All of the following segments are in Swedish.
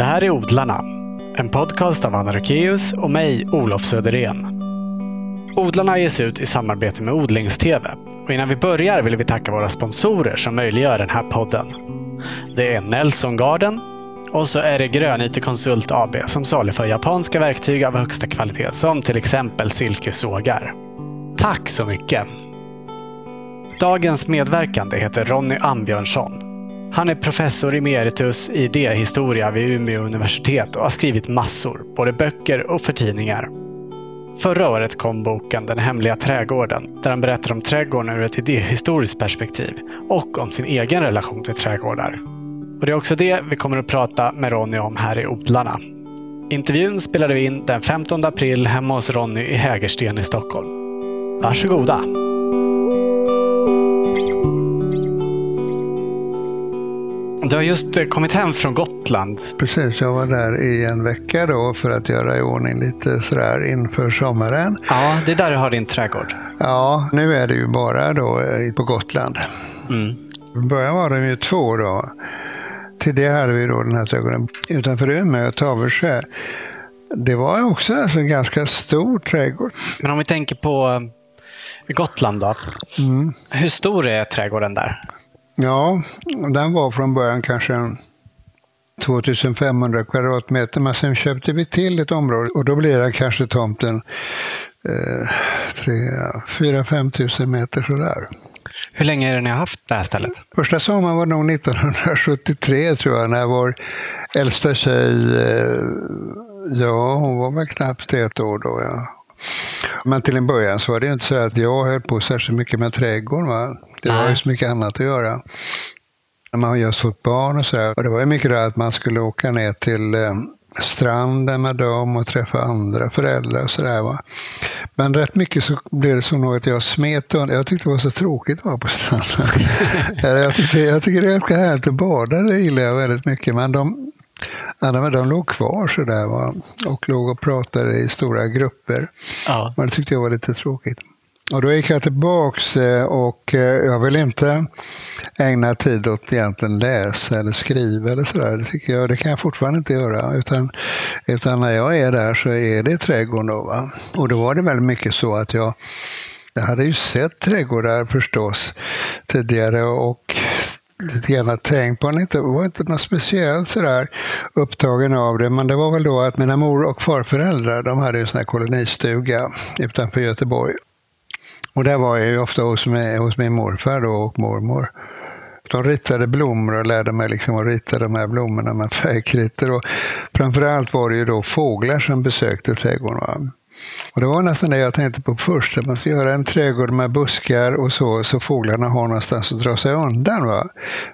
Det här är Odlarna, en podcast av Anna Rökeus och mig, Olof Söderén. Odlarna ges ut i samarbete med Odlingstv. Och innan vi börjar vill vi tacka våra sponsorer som möjliggör den här podden. Det är Nelson Garden och så är det Grönyte Konsult AB som saluför japanska verktyg av högsta kvalitet som till exempel silkesågar. Tack så mycket! Dagens medverkande heter Ronny Ambjörnsson. Han är professor emeritus i idéhistoria vid Umeå universitet och har skrivit massor, både böcker och för tidningar. Förra året kom boken Den hemliga trädgården där han berättar om trädgården ur ett idéhistoriskt perspektiv och om sin egen relation till trädgårdar. Och Det är också det vi kommer att prata med Ronny om här i Odlarna. Intervjun spelade vi in den 15 april hemma hos Ronny i Hägersten i Stockholm. Varsågoda! Du har just eh, kommit hem från Gotland. Precis, jag var där i en vecka då för att göra i ordning lite sådär inför sommaren. Ja, det är där du har din trädgård. Ja, nu är det ju bara då eh, på Gotland. Mm. I början var de ju två då. Till det hade vi då den här trädgården utanför Umeå, Taversjö. Det var också alltså en ganska stor trädgård. Men om vi tänker på eh, Gotland då. Mm. Hur stor är trädgården där? Ja, den var från början kanske 2500 kvadratmeter, men sen köpte vi till ett område och då blir det kanske tomten eh, 4-5 tusen meter sådär. Hur länge är det ni har haft det här stället? Första sommaren var nog 1973 tror jag, när vår äldsta tjej, eh, ja hon var väl knappt ett år då. Ja. Men till en början så var det inte så att jag höll på särskilt mycket med trädgården. Va? Det var ju så mycket annat att göra. Man har just fått barn och sådär. Och det var ju mycket det att man skulle åka ner till eh, stranden med dem och träffa andra föräldrar och sådär. Men rätt mycket så blev det som att jag smet undan. Jag tyckte det var så tråkigt att vara på stranden. jag, tyckte, jag tycker det är ganska härligt att bada, det gillar jag väldigt mycket. Men de, alla de låg kvar sådär va? och låg och pratade i stora grupper. Ja. Men det tyckte jag var lite tråkigt. Och då gick jag tillbaks eh, och eh, jag vill inte ägna tid åt egentligen läsa eller skriva eller sådär. Det, tycker jag, det kan jag fortfarande inte göra. Utan, utan när jag är där så är det trädgården då. Va? Och då var det väldigt mycket så att jag, jag hade ju sett trädgårdar förstås tidigare och lite grann tänkt på det. var inte något speciellt sådär upptagen av det. Men det var väl då att mina mor och farföräldrar de hade en sån här kolonistuga utanför Göteborg. Och där var jag ju ofta hos, mig, hos min morfar då och mormor. De ritade blommor och lärde mig liksom att rita de här blommorna med färgkritor. Och framförallt var det ju då fåglar som besökte trädgården. Och det var nästan det jag tänkte på först, att man ska göra en trädgård med buskar och så, så fåglarna har någonstans att dra sig undan. Va?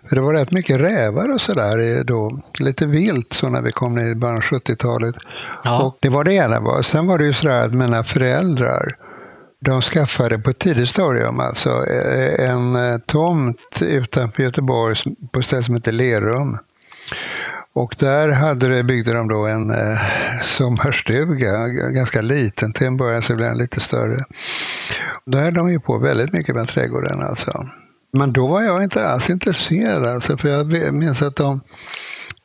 För det var rätt mycket rävar och sådär då, lite vilt så när vi kom ner i början av 70-talet. Ja. Och det var det ena. Va? Sen var det ju sådär att mina föräldrar, de skaffade på ett tidigt stadium alltså eh, en eh, tomt utanför Göteborg på ett ställe som heter Lerum. Och där hade det, byggde de då en eh, sommarstuga, ganska liten till en början, så blev den lite större. Där höll de ju på väldigt mycket med trädgården alltså. Men då var jag inte alls intresserad, alltså, för jag minns att de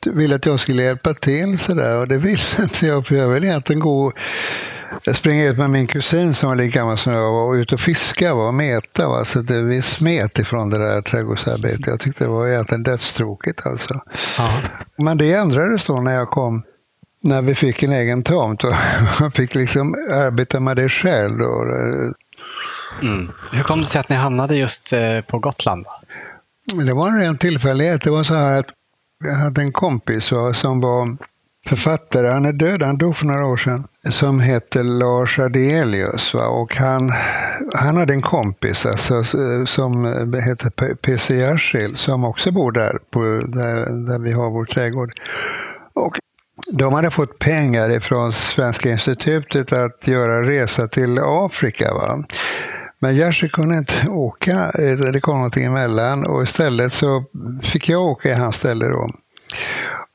ville att jag skulle hjälpa till sådär och det ville inte jag, för jag ville egentligen gå jag sprang ut med min kusin som var lika gammal som jag var och ut och fiska och meta. Va? Så det, vi smet ifrån det där trädgårdsarbetet. Jag tyckte det var egentligen dödstråkigt. Alltså. Men det ändrades då när jag kom när vi fick en egen tomt och man fick liksom arbeta med det själv. Då. Mm. Hur kom det sig att ni hamnade just eh, på Gotland? Det var en ren tillfällighet. Det var så här att jag hade en kompis som var författare, han är död, han dog för några år sedan, som heter Lars Adelius. Va? Och han, han hade en kompis alltså, som heter PC Jersild som också bor där, på, där, där vi har vår trädgård. Och de hade fått pengar ifrån Svenska institutet att göra resa till Afrika. Va? Men Jerzy kunde inte åka, eh, det kom någonting emellan och istället så fick jag åka i hans ställe. Då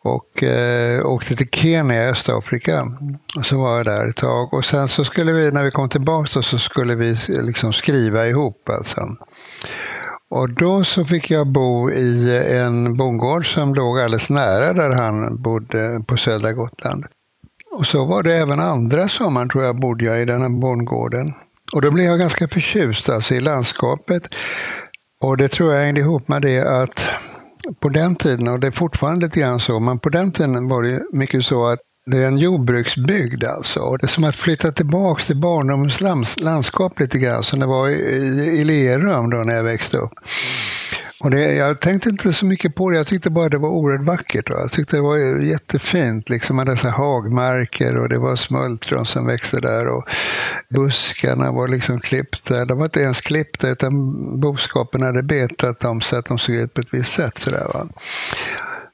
och eh, åkte till Kenya i Östafrika. Och så var jag där ett tag. Och sen så skulle vi, när vi kom tillbaka då, så skulle vi liksom skriva ihop. Alltså. Och då så fick jag bo i en bondgård som låg alldeles nära där han bodde på södra Gotland. Och så var det även andra sommaren tror jag bodde jag i den här bondgården. Och då blev jag ganska förtjust alltså i landskapet. Och det tror jag hängde ihop med det att på den tiden, och det är fortfarande lite grann så, men på den tiden var det mycket så att det är en jordbruksbygd alltså. Och det är som att flytta tillbaka till barndomens landskap lite grann, som det var i, i Lerum då när jag växte upp. Och det, jag tänkte inte så mycket på det, jag tyckte bara det var oerhört vackert. Jag tyckte det var jättefint liksom med dessa hagmarker och det var smultron som växte där och buskarna var liksom klippta. De var inte ens klippta utan boskapen hade betat dem så att de såg ut på ett visst sätt. Sådär, va?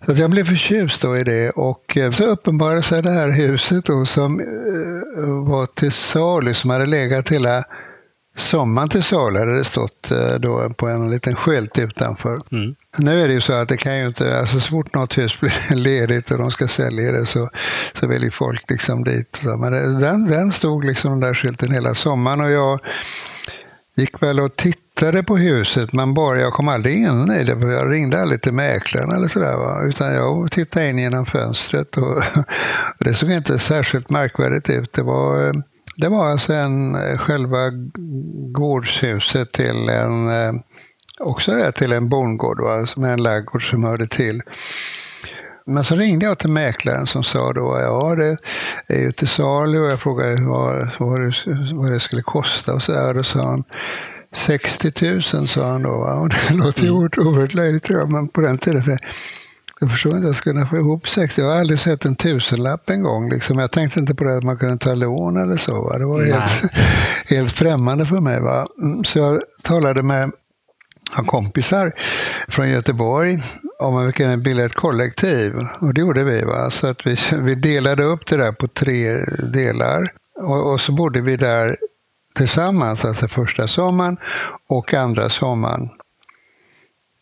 Så jag blev förtjust då i det och eh, så uppenbarade sig det här huset då som eh, var till salu, som hade legat hela sommaren till salu, hade det stått eh, då på en liten skylt utanför. Mm. Nu är det ju så att det kan ju inte, alltså så fort något hus blir ledigt och de ska sälja det så, så väljer folk liksom dit. Men den, den stod liksom den där skylten hela sommaren och jag gick väl och tittade på huset, men bara jag kom aldrig in i det. För jag ringde aldrig till mäklaren eller sådär. Va? Utan jag tittade in genom fönstret. Och, och det såg inte särskilt märkvärdigt ut. Det var, det var alltså en, själva gårdshuset till en, också det, till en bondgård, va? med en laggård som hörde till. Men så ringde jag till mäklaren som sa då, ja det är ju till salu och jag frågade vad, vad, det, vad det skulle kosta och så där. Och sa han 60 000 sa han då. Va? Och det låter ju mm. oerhört löjligt men på den tiden jag förstår inte hur jag skulle kunna få ihop 60. Jag har aldrig sett en tusenlapp en gång. Liksom. Jag tänkte inte på det att man kunde ta lån eller så. Va? Det var helt, helt främmande för mig. Va? Mm, så jag talade med kompisar från Göteborg om man kunde bilda ett kollektiv. Och det gjorde vi. Va? Så att vi, vi delade upp det där på tre delar. Och, och så bodde vi där tillsammans, alltså första sommaren och andra sommaren.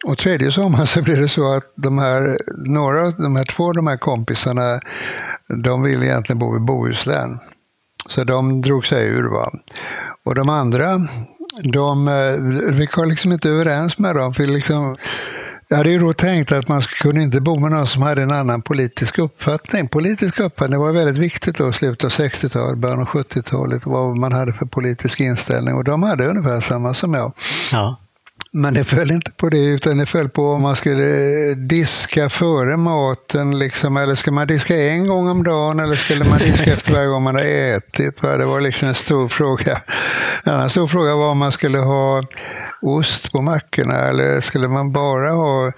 Och tredje sommaren så blev det så att de här, några, de här två de här kompisarna, de ville egentligen bo i Bohuslän. Så de drog sig ur. Va? Och de andra, de, eh, vi kom liksom inte överens med dem. För liksom, jag hade ju då tänkt att man kunde inte bo med någon som hade en annan politisk uppfattning. Politisk uppfattning var väldigt viktigt då, i slutet av 60-talet, början av 70-talet, vad man hade för politisk inställning. Och de hade ungefär samma som jag. Ja. Men det föll inte på det, utan det föll på om man skulle diska före maten. Liksom, eller ska man diska en gång om dagen eller skulle man diska efter varje gång man har ätit? Det var liksom en stor fråga. En annan stor fråga var om man skulle ha ost på mackorna eller skulle man bara ha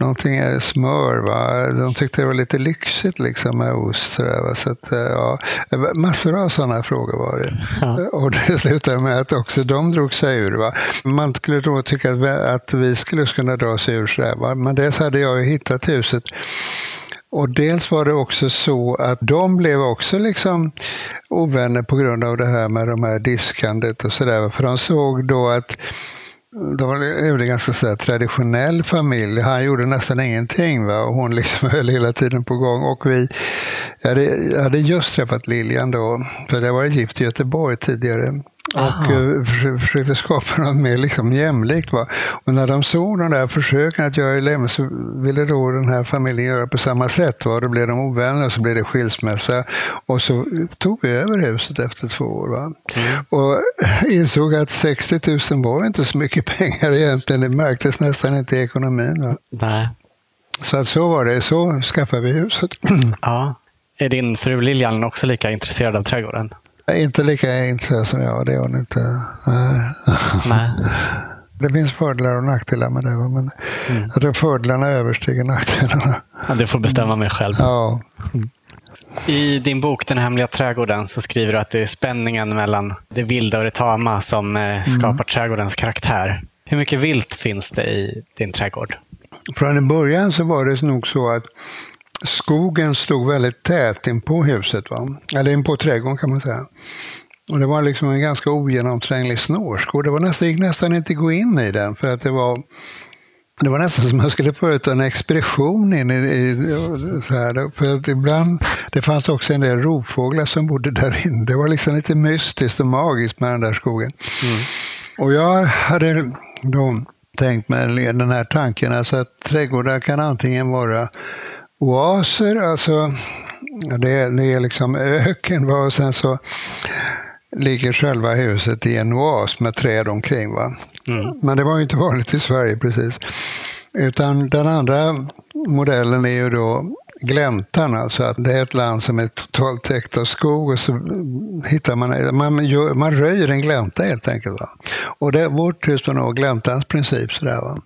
någonting smör? Va? De tyckte det var lite lyxigt liksom med ost. Så, där, så att, eh, ja, massor av sådana frågor var det. Ja. Och det slutade med att också de drog sig ur. Va? Man skulle då tycka att vi skulle kunna dra sig ur. Så där, va? Men dels hade jag ju hittat huset och dels var det också så att de blev också liksom ovänner på grund av det här med de här diskandet och sådär. För de såg då att de var en ganska så traditionell familj. Han gjorde nästan ingenting va? och hon liksom höll hela tiden på gång. Och vi, jag, hade, jag hade just träffat Lilian då, för jag var gift i Göteborg tidigare och uh, försökte skapa något mer liksom jämlikt. Va? Och när de såg de där försöken att göra jämlikt så ville då den här familjen göra på samma sätt. Va? Då blev de ovänner och så blev det skilsmässa. Och så tog vi över huset efter två år. Va? Mm. Och insåg att 60 000 var inte så mycket pengar egentligen. Det märktes nästan inte i ekonomin. Va? Nej. Så att så var det. Så skaffade vi huset. Ja. Är din fru Lilian också lika intresserad av trädgården? Inte lika intresserad som jag, det är hon inte. Nej. Det finns fördelar och nackdelar med det. Men mm. jag tror fördelarna överstiger nackdelarna. Ja, du får bestämma mig själv. Ja. Mm. I din bok Den hemliga trädgården så skriver du att det är spänningen mellan det vilda och det tama som eh, skapar mm. trädgårdens karaktär. Hur mycket vilt finns det i din trädgård? Från början så var det nog så att skogen stod väldigt tät in på huset. Va? Eller in på trädgården kan man säga. Och det var liksom en ganska ogenomtränglig snårskog. Det var nästan, gick nästan inte att gå in i den för att det var det var nästan som att man skulle företa en expedition in i, i så här. För att ibland, det fanns också en del rovfåglar som bodde där inne. Det var liksom lite mystiskt och magiskt med den där skogen. Mm. Och jag hade då tänkt med den här tanken alltså att trädgårdar kan antingen vara oaser, alltså det, det är liksom öken och sen så ligger själva huset i en oas med träd omkring. Va? Mm. Men det var ju inte vanligt i Sverige precis. Utan den andra modellen är ju då gläntan, alltså att det är ett land som är totalt täckt av skog och så hittar man, man, gör, man röjer en glänta helt enkelt. Va? Och det, vårt hus var nog gläntans princip. Sådär, va?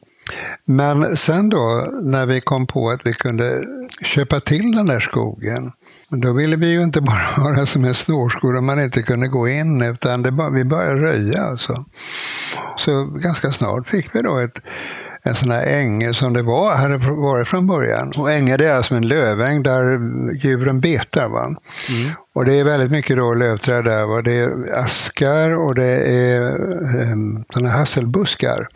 Men sen då när vi kom på att vi kunde köpa till den där skogen då ville vi ju inte bara vara som en snårskog där man inte kunde gå in, utan bara, vi började röja. Alltså. Så ganska snart fick vi då ett, en sån här änge som det var, hade varit från början. Och änge det är alltså en löväng där djuren betar. Va? Mm. Och det är väldigt mycket då lövträd där. Va? Det är askar och det är um, såna hasselbuskar.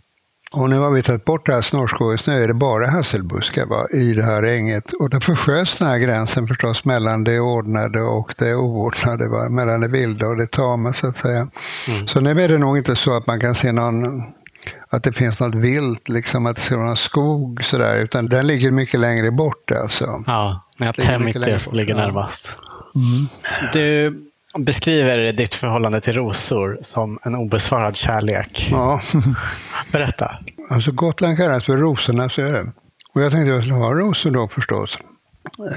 Och nu har vi tagit bort det här snårskoget, nu är det bara hasselbuskar va, i det här änget. Och då försköts den här gränsen förstås mellan det ordnade och det oordnade, va? mellan det vilda och det tama så att säga. Mm. Så nu är det nog inte så att man kan se någon att det finns något vilt, liksom att det ska vara någon skog sådär, utan den ligger mycket längre bort alltså. Ja, men jag Temmitt det som ligger närmast. Mm. Du beskriver ditt förhållande till rosor som en obesvarad kärlek. Ja. Berätta. Alltså Gotland kallas för rosornas ö. Och jag tänkte att jag skulle ha rosor då förstås.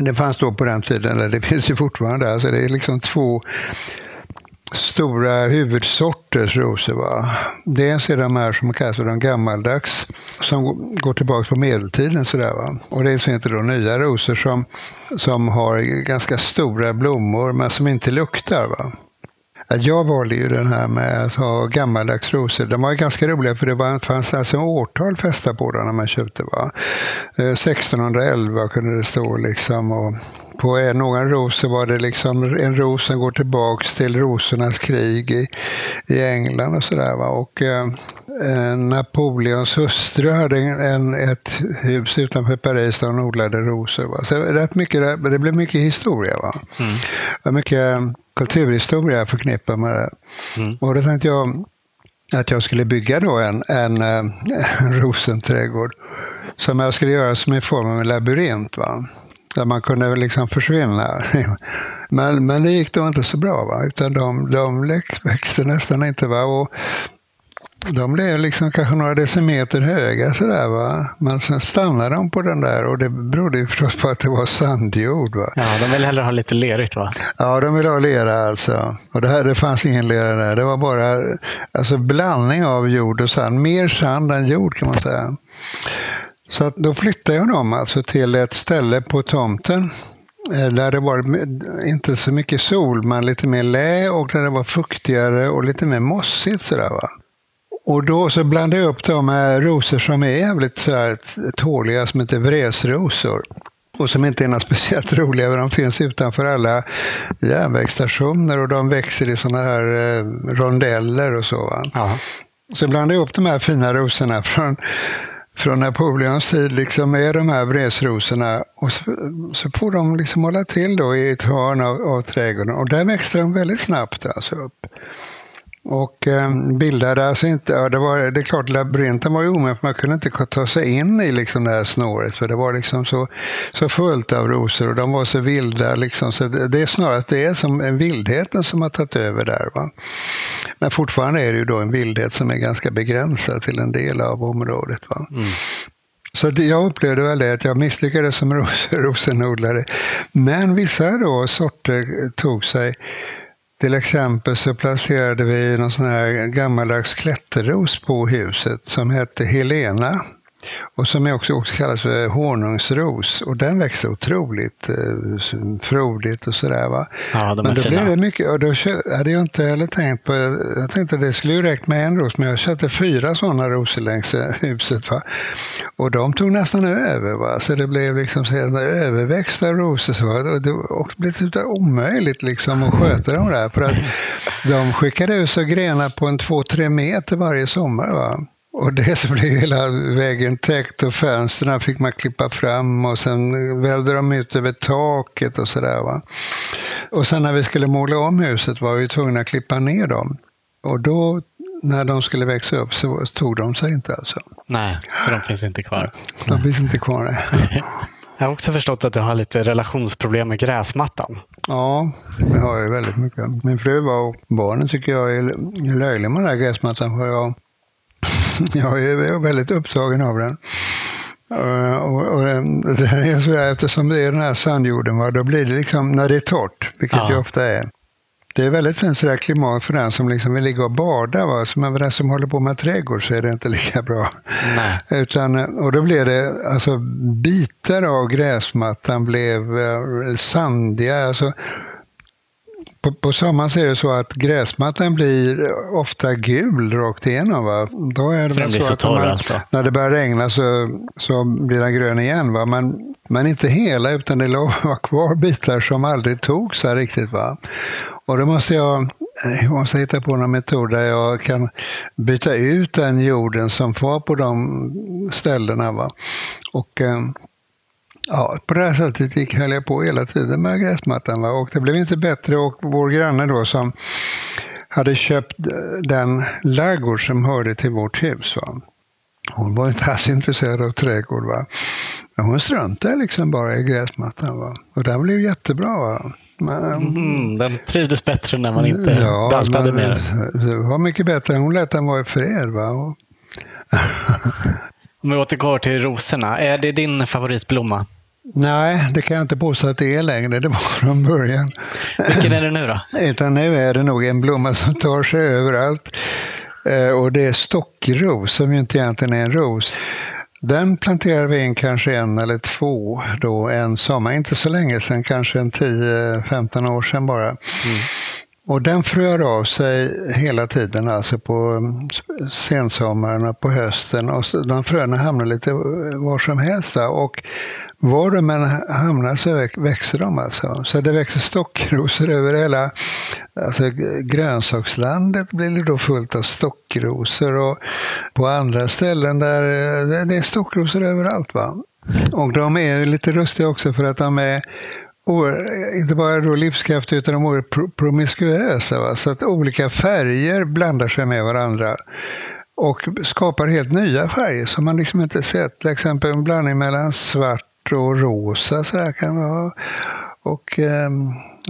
Det fanns då på den tiden, eller det finns ju fortfarande, alltså det är liksom två stora huvudsorters rosor. Va? Dels är de här som kallas för de gammaldags, som går tillbaka på medeltiden. Sådär, va? Och dels finns det då nya rosor som, som har ganska stora blommor, men som inte luktar. Va? Jag valde ju den här med att ha gammaldags rosor. De var ganska roliga för det var, fanns alltså årtal fästa på dem när man köpte. Va? Eh, 1611 kunde det stå liksom. Och på någon ros så var det liksom en ros som går tillbaks till rosornas krig i, i England och sådär. Och eh, Napoleons hustru hade en, ett hus utanför Paris där hon odlade rosor. Va? Så rätt mycket, det blev mycket historia. Va? Mm. Mycket kulturhistoria förknippad med det. Mm. Och då tänkte jag att jag skulle bygga då en, en, en rosenträdgård som jag skulle göra som i form av en labyrint. Va? Där man kunde liksom försvinna. Men, men det gick då inte så bra, va? utan de, de växte nästan inte. Va? Och de blev liksom kanske några decimeter höga sådär va. Men sen stannade de på den där och det berodde ju förstås på att det var sandjord. Va? Ja, de vill hellre ha lite lerigt va? Ja, de vill ha lera alltså. Och det här, det fanns ingen lera där. Det var bara alltså blandning av jord och sand. Mer sand än jord kan man säga. Så att då flyttade jag dem alltså till ett ställe på tomten eh, där det var inte så mycket sol, men lite mer lä och där det var fuktigare och lite mer mossigt. Sådär, va? Och då så blandade jag upp dem med rosor som är jävligt så här, tåliga, som heter vresrosor. Och som inte är något speciellt roliga, de finns utanför alla järnvägsstationer och de växer i sådana här eh, rondeller och så. Va? Så blandade jag upp de här fina rosorna från från Napoleons tid liksom med de här vresrosorna. Och så, så får de liksom hålla till då i ett hörn av, av trädgården. Och där växte de väldigt snabbt alltså upp. Och eh, bildade alltså inte, ja, det, var, det är klart labyrinten var ju omöjligt, man kunde inte ta sig in i liksom det här snåret för det var liksom så, så fullt av rosor och de var så vilda. Liksom, så det, det är snarare att det är som en vildheten som har tagit över där. Va? Men fortfarande är det ju då en vildhet som är ganska begränsad till en del av området. Va? Mm. Så jag upplevde väl det att jag misslyckades som ros rosenodlare. Men vissa då sorter tog sig till exempel så placerade vi någon sån här gammaldags klätterros på huset som hette Helena och som också, också kallas för honungsros. Och den växer otroligt eh, frodigt och sådär. Va? Ja, men då blev det mycket, och då hade jag inte heller tänkt på, jag tänkte att det skulle ju räckt med en ros, men jag köpte fyra sådana rosor längs eh, huset. Va? Och de tog nästan över, va? så det blev liksom så överväxta rosor. Så, va? Och det blev typ omöjligt liksom att sköta dem där, för att de skickade ut så grenar på en två, tre meter varje sommar. Va? Och det så blev hela vägen täckt och fönstren fick man klippa fram och sen välde de ut över taket och sådär. Och sen när vi skulle måla om huset var vi tvungna att klippa ner dem. Och då när de skulle växa upp så tog de sig inte alltså. Nej, så de finns inte kvar. De finns inte kvar. Jag har också förstått att du har lite relationsproblem med gräsmattan. Ja, det har jag väldigt mycket. Min fru och barnen tycker jag är löjlig med den här gräsmattan. För jag, jag är väldigt upptagen av den. Uh, och, och, det är så där, eftersom det är den här sandjorden, va, då blir det liksom, när det är torrt, vilket ja. det ofta är, det är väldigt fint sådär klimat för den som liksom vill ligga och bada. Va? Så men för den som håller på med trädgård så är det inte lika bra. Nej. Utan, och då blev det, alltså bitar av gräsmattan blev eh, sandiga. Alltså, på, på sommaren så är det så att gräsmattan blir ofta gul rakt igenom. Va? Då är det För så, så att torr, alltså. när det börjar regna så, så blir den grön igen. Va? Men, men inte hela, utan det var kvar bitar som aldrig tog sig riktigt. Va? Och då måste jag, jag måste hitta på någon metod där jag kan byta ut den jorden som var på de ställena. Va? Och eh, ja, på det här sättet gick, höll jag på hela tiden med gräsmattan. Va? Och det blev inte bättre och vår granne då som hade köpt den laggård som hörde till vårt hus. Va? Hon var inte alls intresserad av trädgård. Va? Men hon struntade liksom bara i gräsmattan. Va? Och det blev jättebra. Va? Men, mm, den trivdes bättre när man inte ja, daltade med den. Det var mycket bättre. Hon lät den vara i fred. Va? Om vi återgår till rosorna. Är det din favoritblomma? Nej, det kan jag inte påstå att det är längre. Det var från början. Vilken är det nu då? Utan nu är det nog en blomma som tar sig överallt. Eh, och det är stockros, som ju inte egentligen är en ros. Den planterade vi in kanske en eller två då en sommar, inte så länge sedan, kanske en 10-15 år sedan bara. Mm. Och den frör av sig hela tiden, alltså på mm, sensommaren och på hösten. Och de fröna hamnar lite eh, var som helst. Och var de än hamnar så växer de alltså. Så det växer stockrosor över hela alltså, grönsakslandet blir det då fullt av stockrosor och på andra ställen där eh, det är stockrosor överallt. Va? Och de är lite rustiga också för att de är inte bara då livskraftiga utan de är promiskuösa. Va? Så att olika färger blandar sig med varandra och skapar helt nya färger som man liksom inte sett. Till exempel en blandning mellan svart och rosa så där kan vara. Och eh,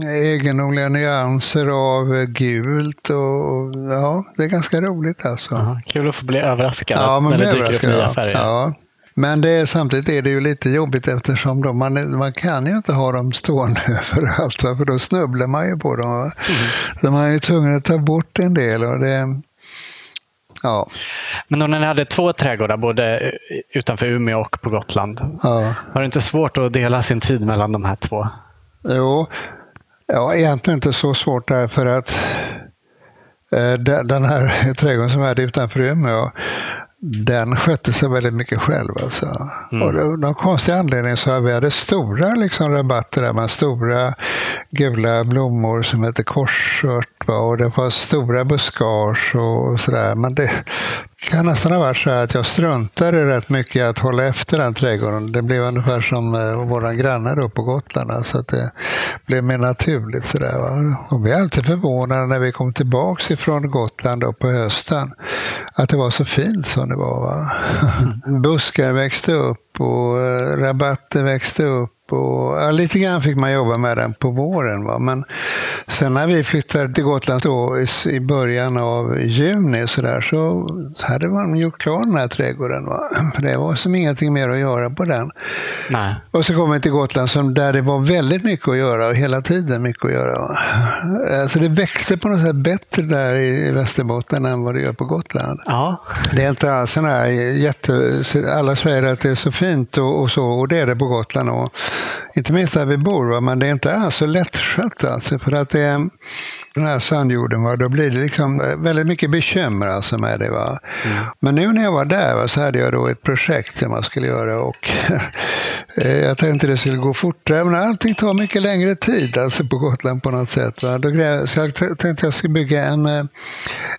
egendomliga nyanser av gult och ja, det är ganska roligt alltså. Aha, kul att få bli överraskad ja, när det dyker upp nya färger. Ja. Men det är, samtidigt är det ju lite jobbigt eftersom de, man, man kan ju inte ha dem stående överallt, för då snubblar man ju på dem. Mm. Så man är ju tvungen att ta bort en del. Och det, Ja. Men när ni hade två trädgårdar, både utanför Umeå och på Gotland, ja. var det inte svårt att dela sin tid mellan de här två? Jo, ja, egentligen inte så svårt därför att eh, den här trädgården som hade utanför Umeå, den skötte sig väldigt mycket själv. Alltså. Mm. Och av någon konstig anledning så hade vi hade stora liksom, rabatter där med stora gula blommor som heter korsört. Och det var stora buskage och sådär. Men det kan nästan ha varit så att jag struntade rätt mycket att hålla efter den trädgården. Det blev ungefär som eh, våra grannar då på Gotland. Så att det blev mer naturligt. Sådär, va? Och vi är alltid förvånade när vi kom tillbaka ifrån Gotland då på hösten. Att det var så fint som det var. Va? Buskar växte upp och eh, rabatter växte upp och, ja, lite grann fick man jobba med den på våren. Va? Men sen när vi flyttade till Gotland då, i, i början av juni så, där, så hade man gjort klar den här trädgården. Va? För det var som ingenting mer att göra på den. Nej. Och så kom vi till Gotland som, där det var väldigt mycket att göra och hela tiden mycket att göra. Va? Alltså det växte på något sätt bättre där i, i Västerbotten än vad det gör på Gotland. Ja. Det är inte alls sån här jätte... Alla säger att det är så fint och, och så, och det är det på Gotland. Och, inte minst där vi bor, va? men det är inte alls så lättskött. Alltså, för att det är den här sandjorden, va? då blir det liksom eh, väldigt mycket bekymmer alltså med det. Va? Mm. Men nu när jag var där va, så hade jag då ett projekt som jag skulle göra och eh, jag tänkte det skulle gå fortare, men allting tar mycket längre tid alltså på Gotland på något sätt. Va? Då, så jag tänkte jag skulle bygga en, eh,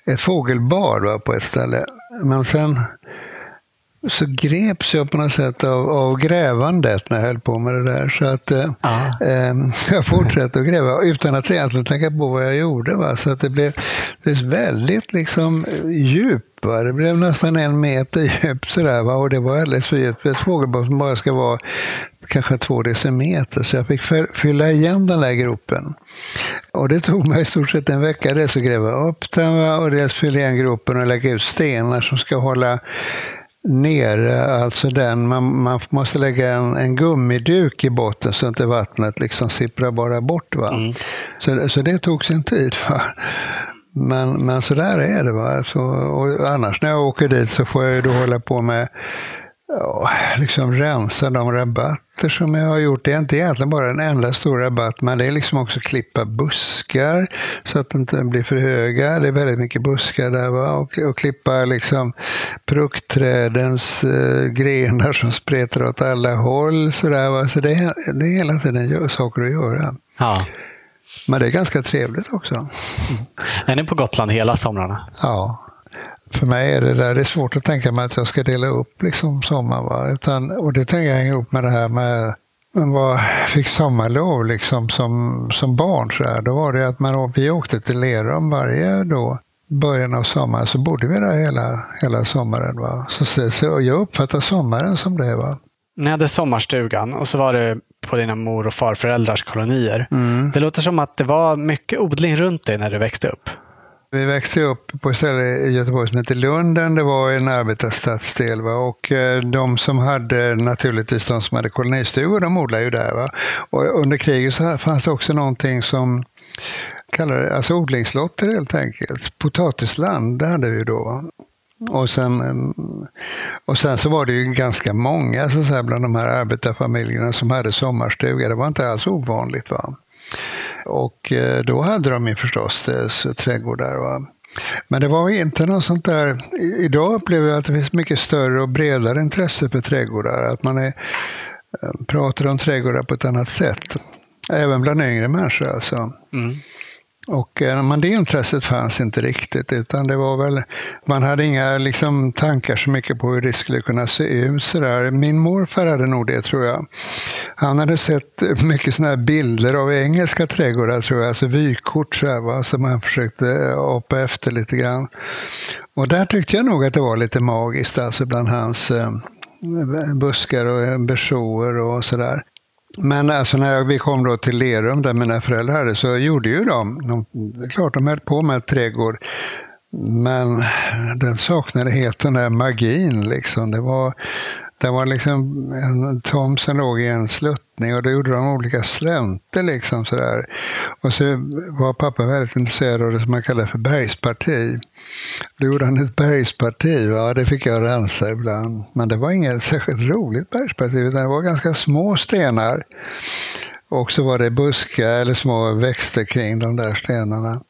ett fågelbad va, på ett ställe. Men sen så greps jag på något sätt av, av grävandet när jag höll på med det där. Så att eh, eh, jag fortsatte att gräva utan att egentligen tänka på vad jag gjorde. Va? Så att det blev, det blev väldigt liksom, djup. Va? Det blev nästan en meter djupt sådär, va? och det var alldeles för djupt. Ett fågelbo som bara ska vara kanske två decimeter. Så jag fick fylla igen den där gropen. Och det tog mig i stort sett en vecka dels att gräva upp den va? och dels fylla igen gropen och lägga ut stenar som ska hålla nere, alltså den, man, man måste lägga en, en gummiduk i botten så inte vattnet liksom sipprar bara bort. Va? Mm. Så, så det tog sin tid. Va? Men, men så där är det. Va? Så, och annars när jag åker dit så får jag ju då hålla på med ja, liksom rensa de rabatter som jag har gjort. Det är inte egentligen bara en enda stor rabatt, men det är liksom också klippa buskar så att de inte blir för höga. Det är väldigt mycket buskar där. Va? Och, och klippa liksom pruktträdens eh, grenar som spretar åt alla håll. Så, där, va? så det, är, det är hela tiden saker att göra. Ja. Men det är ganska trevligt också. Mm. Är ni på Gotland hela somrarna? Ja för mig är det där, det är svårt att tänka mig att jag ska dela upp liksom sommar. Va? Utan, och det tänker jag hänger ihop med det här med man var, fick sommarlov liksom som, som barn. Så här. Då var det att man, vi åkte till Lerum varje då, början av sommaren, så bodde vi där hela, hela sommaren. Va? Så, så, jag uppfattar sommaren som det. Va? Ni hade sommarstugan och så var det på dina mor och farföräldrars kolonier. Mm. Det låter som att det var mycket odling runt dig när du växte upp. Vi växte upp på ett ställe i Göteborg som heter Lunden. Det var en arbetarstadsdel. Va? Och eh, de som hade, naturligtvis de som hade kolonistugor, de odlade ju där. Va? Och under kriget så fanns det också någonting som kallades alltså odlingslotter helt enkelt. Potatisland, det hade vi då. Va? Och sen, mm, och sen så var det ju ganska många så säga, bland de här arbetarfamiljerna som hade sommarstuga. Det var inte alls ovanligt. Va? Och eh, då hade de ju förstås eh, trädgårdar. Va? Men det var inte något sånt där... Idag upplever jag att det finns mycket större och bredare intresse för trädgårdar. Att man är, eh, pratar om trädgårdar på ett annat sätt. Även bland yngre människor alltså. Mm. Och, eh, men det intresset fanns inte riktigt, utan det var väl, man hade inga liksom, tankar så mycket på hur det skulle kunna se ut. Så där. Min morfar hade nog det, tror jag. Han hade sett mycket såna bilder av engelska trädgårdar, tror jag, alltså vykort så här, va? som han försökte eh, apa efter lite grann. Och där tyckte jag nog att det var lite magiskt, alltså bland hans eh, buskar och bersåer och sådär. Men alltså när vi kom då till Lerum där mina föräldrar hade så gjorde ju de, de det är klart de höll på med trädgård, men den saknade helt den där magin. Liksom. Det var, det var liksom en tomt som låg i en sluttning och då gjorde de olika slänter. Liksom, sådär. Och så var pappa väldigt intresserad av det som man kallar för bergsparti. Då gjorde han ett bergsparti, va? det fick jag rensa ibland. Men det var inget särskilt roligt bergsparti, utan det var ganska små stenar. Och så var det buskar eller små växter kring de där stenarna.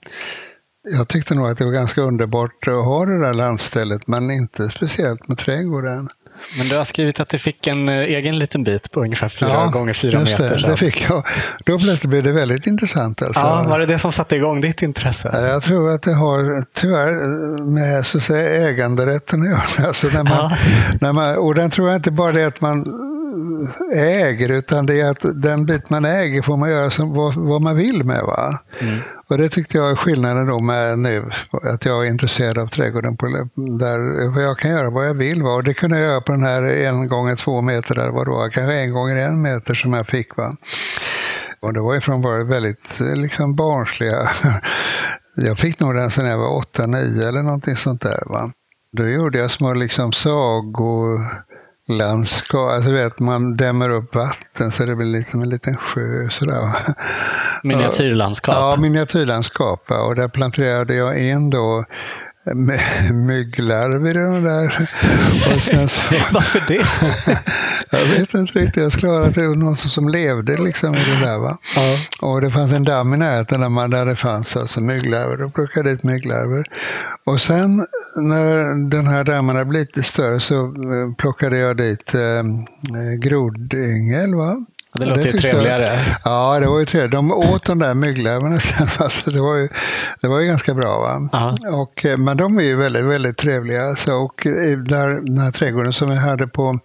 Jag tyckte nog att det var ganska underbart att ha det där landstället, men inte speciellt med trädgården. Men du har skrivit att du fick en eh, egen liten bit på ungefär fyra ja, gånger fyra meter. Det, det fick jag. Då plötsligt blev det väldigt intressant. Alltså. Ja, var det det som satte igång ditt intresse? Jag tror att det har tyvärr med så att säga, äganderätten att göra. Alltså när man, ja. när man, och den tror jag inte bara det att man äger, utan det är att den bit man äger får man göra som, vad, vad man vill med. Va? Mm. Och det tyckte jag är skillnaden då med nu, att jag är intresserad av trädgården. På, där jag kan göra vad jag vill. Va? Och det kunde jag göra på den här en gånger två meter, där var då, kanske en gånger en meter som jag fick. Va? Och det var ifrån bara väldigt liksom, barnsliga. Jag fick nog den sen jag var åtta, nio eller någonting sånt där. Va? Då gjorde jag små liksom, sagor landskap. Alltså vet, man dämmer upp vatten så det blir liksom en liten sjö. Sådär. Miniatyrlandskap? Ja, miniatyrlandskap. Och där planterade jag in då mygglarver i de där. Och sen så, Varför det? jag vet inte riktigt. Jag skulle att det var någon som levde liksom i det där. Va? Ja. Och det fanns en damm i närheten där, man, där det fanns alltså mygglarver. Då plockade jag dit mygglarver. Och sen när den här dammen hade blivit lite större så eh, plockade jag dit eh, grodyngel. Va? Det låter det ju trevligare. Jag, ja, det var ju trevligt. De åt de där mygglarverna sen. Alltså, det, var ju, det var ju ganska bra. Va? Och, eh, men de är ju väldigt, väldigt trevliga. Alltså, och där, den här trädgården som vi hade på,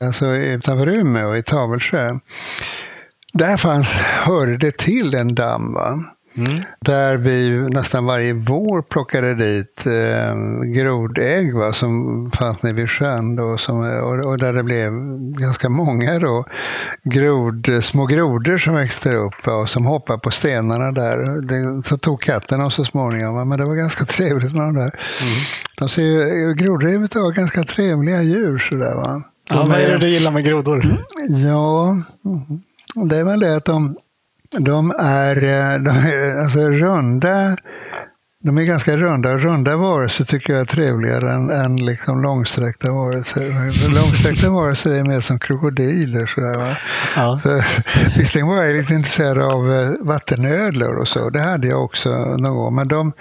alltså, utanför Umeå, i Tavelsjö. Där fanns, hörde det till en damm. Va? Mm. Där vi nästan varje vår plockade dit eh, grodägg va, som fanns nere vid sjön. Då, som, och, och, där det blev ganska många då, grod, små grodor som växte upp va, och som hoppade på stenarna där. Det, så tog katten och så småningom. Va, men det var ganska trevligt med de där. Mm. De ser ju, grodor är ganska trevliga djur. Sådär, va. De ja, vad är det du gillar med grodor? Ja, det är väl det att de de är, eh, de är alltså runda. De är ganska runda runda varelser tycker jag är trevligare än, än liksom långsträckta varelser. Långsträckta varelser är mer som krokodiler. Sådär, va? Ja. Så, visserligen var jag lite intresserad av eh, vattenödlor och så. Det hade jag också någon gång. Men de,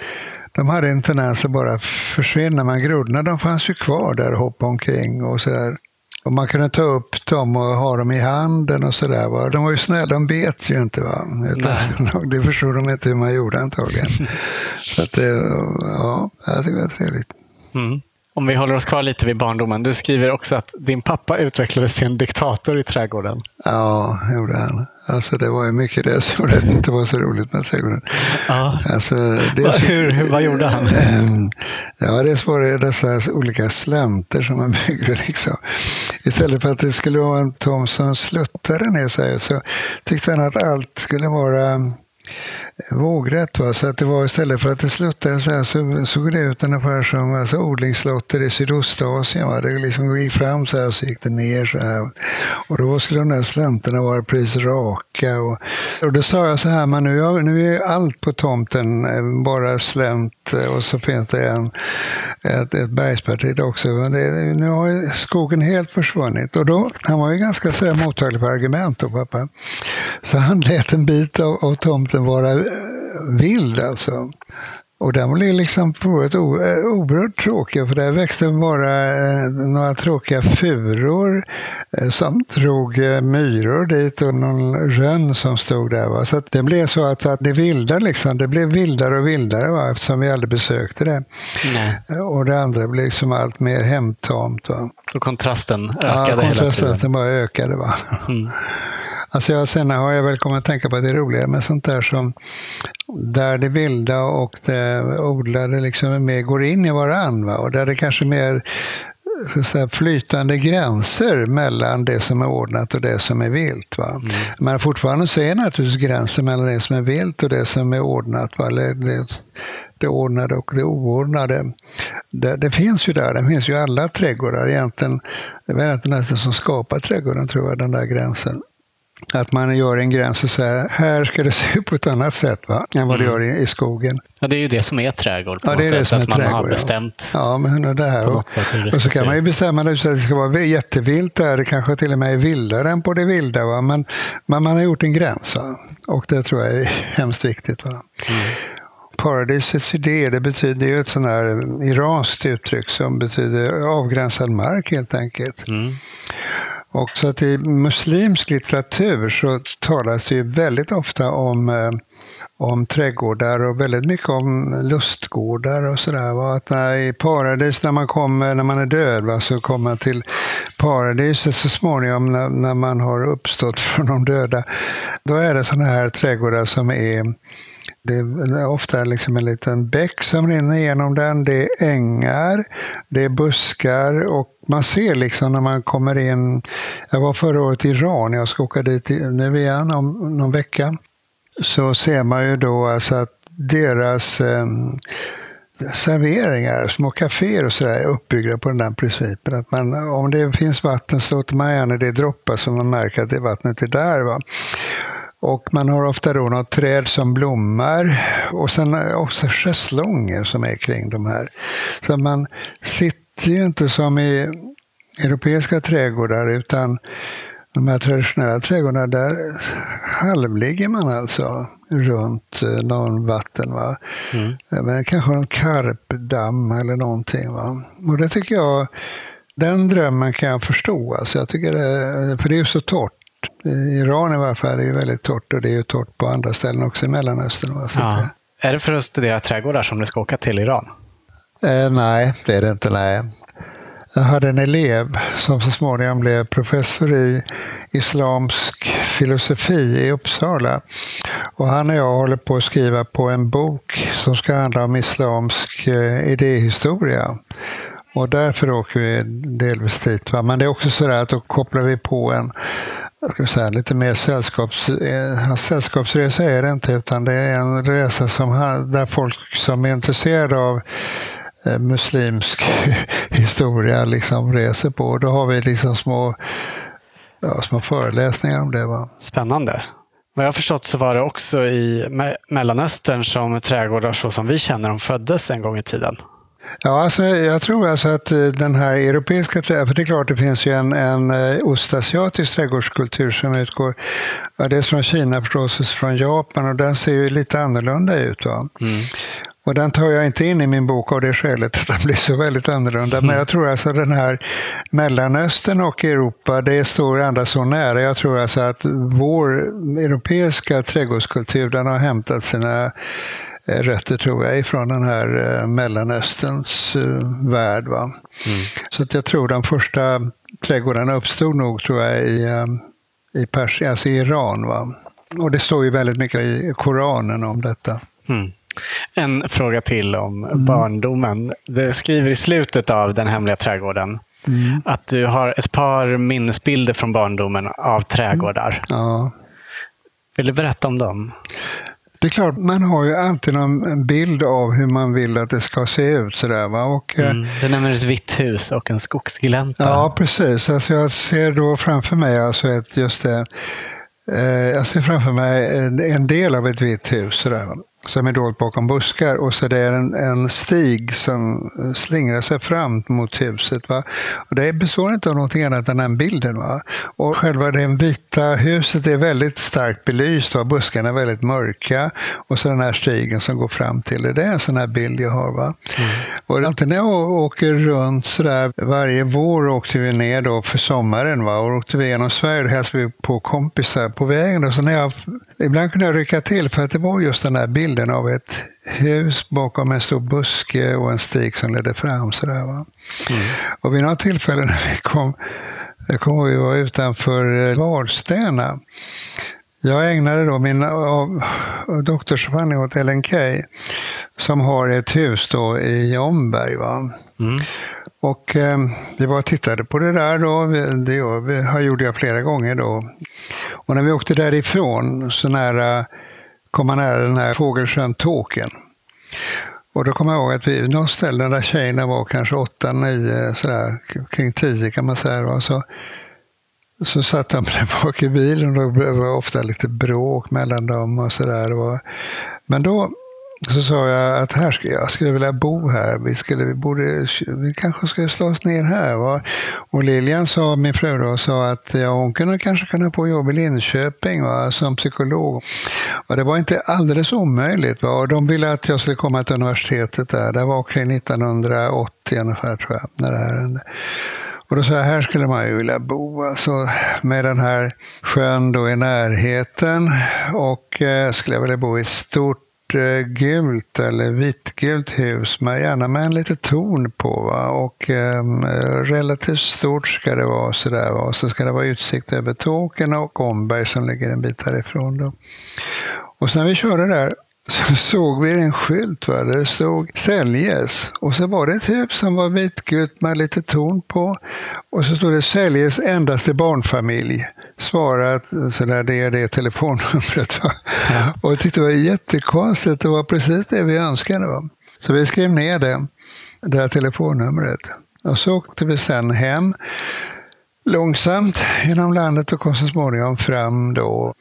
de hade en tendens att bara försvinna. Men grodorna de fanns ju kvar där och hoppade omkring. och så där. Och man kunde ta upp dem och ha dem i handen och sådär. De var ju snälla, de bet ju inte. Va? Utan, det förstod de inte hur man gjorde antagligen. Så att det, ja, jag tycker det var trevligt. Mm. Om vi håller oss kvar lite vid barndomen. Du skriver också att din pappa utvecklades till en diktator i trädgården. Ja, gjorde han. Alltså det var ju mycket det som det inte var så roligt med trädgården. Ja. Alltså, dels, hur, vad gjorde han? Ehm, ja, dels var det dessa olika slänter som man byggde. Liksom. Istället för att det skulle vara en tom som sluttade ner sig så tyckte han att allt skulle vara vågrätt. Va? Så att det var istället för att det sluttade så här så såg det ut ungefär som alltså, odlingslotter i Sydostasien. Va? Det liksom gick fram så här och så gick det ner så här. Och då skulle de där slänterna vara precis raka. Och, och då sa jag så här, men nu, nu är allt på tomten eh, bara slänt eh, och så finns det en, ett, ett bergsparti också. Men det, nu har skogen helt försvunnit. Och då, han var ju ganska så mottaglig för argument då, pappa. Så han lät en bit av, av tomten vara vild alltså. Och den blev liksom på ett eh, oerhört tråkig, för där växte bara eh, några tråkiga furor eh, som drog myror dit och någon rönn som stod där. Va? Så det blev så att, att det vilda liksom, det blev vildare och vildare va? eftersom vi aldrig besökte det. Nej. Och det andra blev liksom allt mer hemtamt. Va? Så kontrasten ökade ja, hela tiden? Ja, kontrasten bara ökade. Va? Mm. Alltså jag, sen har jag väl kommit att tänka på att det är roligare med sånt där som där det vilda och det odlade liksom mer går in i varandra och där det kanske mer så att säga, flytande gränser mellan det som är ordnat och det som är vilt. Va? Mm. Men fortfarande så är naturligtvis gränsen mellan det som är vilt och det som är ordnat. Va? Det, det ordnade och det oordnade. Det, det, finns ju där, det finns ju alla trädgårdar egentligen. Det är egentligen nästan som skapar trädgården, tror jag, den där gränsen. Att man gör en gräns och säger här ska det se ut på ett annat sätt va? än vad det mm. gör i, i, skogen. Ja, det är ju det som är trädgård. På ja, det är det som att är man trädgård, har bestämt. Ja, ja men det här. Och, och så kan man ju bestämma att det ska vara jättevilt där. Det kanske till och med är vildare än på det vilda. Va? Men, men man har gjort en gräns. Va? Och det tror jag är hemskt viktigt. Va? Mm. Paradisets idé, det betyder ju ett sånt här iranskt uttryck som betyder avgränsad mark helt enkelt. Mm. Och så att i muslimsk litteratur så talas det ju väldigt ofta om, eh, om trädgårdar och väldigt mycket om lustgårdar och sådär. Att I paradis, när man kommer, när man är död, va, så kommer man till paradiset så småningom när, när man har uppstått från de döda. Då är det sådana här trädgårdar som är det är ofta liksom en liten bäck som rinner igenom den. Det är ängar, det är buskar och man ser liksom när man kommer in. Jag var förra året i Iran, jag ska åka dit nu igen om någon vecka. Så ser man ju då alltså att deras eh, serveringar, små kaféer och sådär är uppbyggda på den där principen. Att man, om det finns vatten så låter man gärna det droppa så man märker att det vattnet är där. Va? Och man har ofta då något träd som blommar och sen också schäslongen som är kring de här. Så man sitter ju inte som i europeiska trädgårdar utan de här traditionella trädgårdarna, där halvligger man alltså runt eh, någon vatten. Va? Mm. Men kanske en karpdamm eller någonting. Va? Och det tycker jag, den drömmen kan jag förstå. Alltså jag tycker det, för det är ju så torrt torrt. I Iran i varje fall är väldigt torrt och det är ju torrt på andra ställen också i Mellanöstern. Ja. Är det för att studera trädgårdar som du ska åka till Iran? Eh, nej, det är det inte. Nej. Jag hade en elev som så småningom blev professor i islamsk filosofi i Uppsala. Och han och jag håller på att skriva på en bok som ska handla om islamsk eh, idéhistoria. Och därför åker vi delvis dit. Va? Men det är också så att då kopplar vi på en ska säga, lite mer sällskaps, eh, sällskapsresa är det inte, utan det är en resa som, där folk som är intresserade av eh, muslimsk historia liksom reser på. Då har vi liksom små, ja, små föreläsningar om det. Va? Spännande. Vad jag har förstått så var det också i Mellanöstern som trädgårdar så som vi känner dem föddes en gång i tiden. Ja, alltså, jag tror alltså att eh, den här europeiska för det är klart det finns ju en, en eh, ostasiatisk trädgårdskultur som utgår, ja, dels från Kina förstås, från Japan och den ser ju lite annorlunda ut. Va? Mm. Och den tar jag inte in i min bok av det skälet att den blir så väldigt annorlunda. Mm. Men jag tror alltså den här Mellanöstern och Europa, det står ändå så nära. Jag tror alltså att vår europeiska trädgårdskultur, den har hämtat sina rötter tror jag ifrån den här eh, Mellanösterns eh, värld. Va? Mm. Så att jag tror de första trädgårdarna uppstod nog tror jag i, i, Pers alltså i Iran. Va? Och det står ju väldigt mycket i Koranen om detta. Mm. En fråga till om mm. barndomen. Du skriver i slutet av Den hemliga trädgården mm. att du har ett par minnesbilder från barndomen av trädgårdar. Ja. Vill du berätta om dem? Det är klart, man har ju alltid en bild av hur man vill att det ska se ut. Sådär, va? Och, eh, mm, du nämner ett vitt hus och en skogsglänta. Ja, precis. Alltså jag ser då framför mig alltså ett, just det, eh, jag ser framför mig en, en del av ett vitt hus. Sådär som är dolt bakom buskar och så det är en, en stig som slingrar sig fram mot huset. Va? Och det består inte av någonting annat än den bilden. Va? Och själva det vita huset är väldigt starkt belyst, va? buskarna är väldigt mörka och så den här stigen som går fram till det. Det är en sån här bild jag har. Va? Mm. Och alltid när jag åker runt sådär, varje vår åkte vi ner då för sommaren va? och åkte vi genom Sverige och hälsade vi på kompisar på vägen. Och så när jag, ibland kunde jag rycka till för att det var just den här bilden bilden av ett hus bakom en stor buske och en stig som ledde fram. Sådär, va? Mm. Och vid något tillfälle när vi kom, jag kommer ihåg vi var utanför Vadstena. Jag ägnade då min doktorsavhandling åt Ellen Key som har ett hus då i Omberg. Va? Mm. Och eh, vi var och tittade på det där då. Det, det gjorde jag flera gånger då. Och när vi åkte därifrån så nära kom man nära den här fågelsjön Tåken. Och då kommer jag ihåg att vi, något ställe där tjejerna var kanske åtta, nio, sådär, kring tio kan man säga. Så, så satt de där bak i bilen och det var ofta lite bråk mellan dem och sådär. Men då så sa jag att här skulle, jag skulle vilja bo här. Vi, skulle, vi, borde, vi kanske skulle slå oss ner här. Va? Och Lilian sa, min fru då, sa att ja, hon kunde kanske kunna få jobb i Linköping va? som psykolog. Och det var inte alldeles omöjligt. Va? Och de ville att jag skulle komma till universitetet där. Det var kring 1980 ungefär tror jag. När det här hände. Och då sa jag, här skulle man ju vilja bo. Alltså, med den här sjön då i närheten. Och eh, skulle jag vilja bo i ett stort gult eller vitgult hus, men gärna med en liten ton på. Va? Och eh, relativt stort ska det vara. Så där, va? Och så ska det vara utsikt över Tåken och Omberg som ligger en bit därifrån. Då. Och sen när vi körde där så såg vi en skylt va? där det stod säljes. Och så var det ett hus som var vitgult med lite torn på. Och så stod det säljes endast till barnfamilj svarat sådär, det är det telefonnumret. Ja. Och jag tyckte det var jättekonstigt. Det var precis det vi önskade. Va? Så vi skrev ner det, det här telefonnumret. Och så åkte vi sen hem långsamt genom landet och kom så småningom fram då.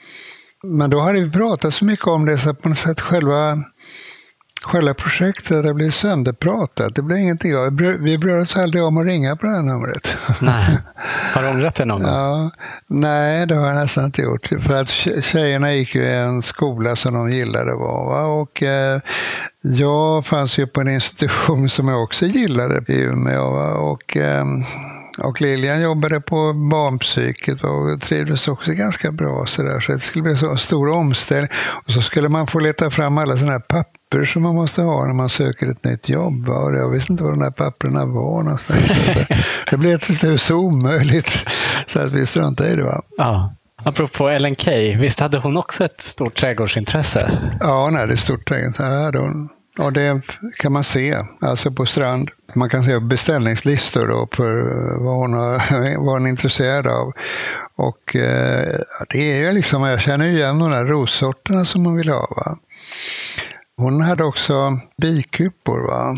Men då hade vi pratat så mycket om det så att på något sätt själva Själva projektet det blev sönderpratat. Det blev ingenting av. Vi bröt oss aldrig om att ringa på det här numret. Nej. Har du ångrat det någon gång? Ja, nej, det har jag nästan inte gjort. För att tjejerna gick ju i en skola som de gillade att vara. Och eh, jag fanns ju på en institution som jag också gillade i Umeå. Och, eh, Och Lilian jobbade på barnpsyket och trivdes också ganska bra. Så, där. så det skulle bli en stor omställning. Och så skulle man få leta fram alla sådana här papper som man måste ha när man söker ett nytt jobb. Och jag visste inte var de där papperna var någonstans. det, det blev till slut så omöjligt så att vi struntade i det. Va? Ja. Apropå Ellen Key, visst hade hon också ett stort trädgårdsintresse? Ja, nej, det är stort trädgårdsintresse. Och det kan man se, alltså på Strand. Man kan se beställningslistor då på eh, vad hon, har, vad hon är intresserad av. Och eh, det är ju liksom, jag känner igen de där rossorterna som hon vill ha. Va? Hon hade också bikupor, va?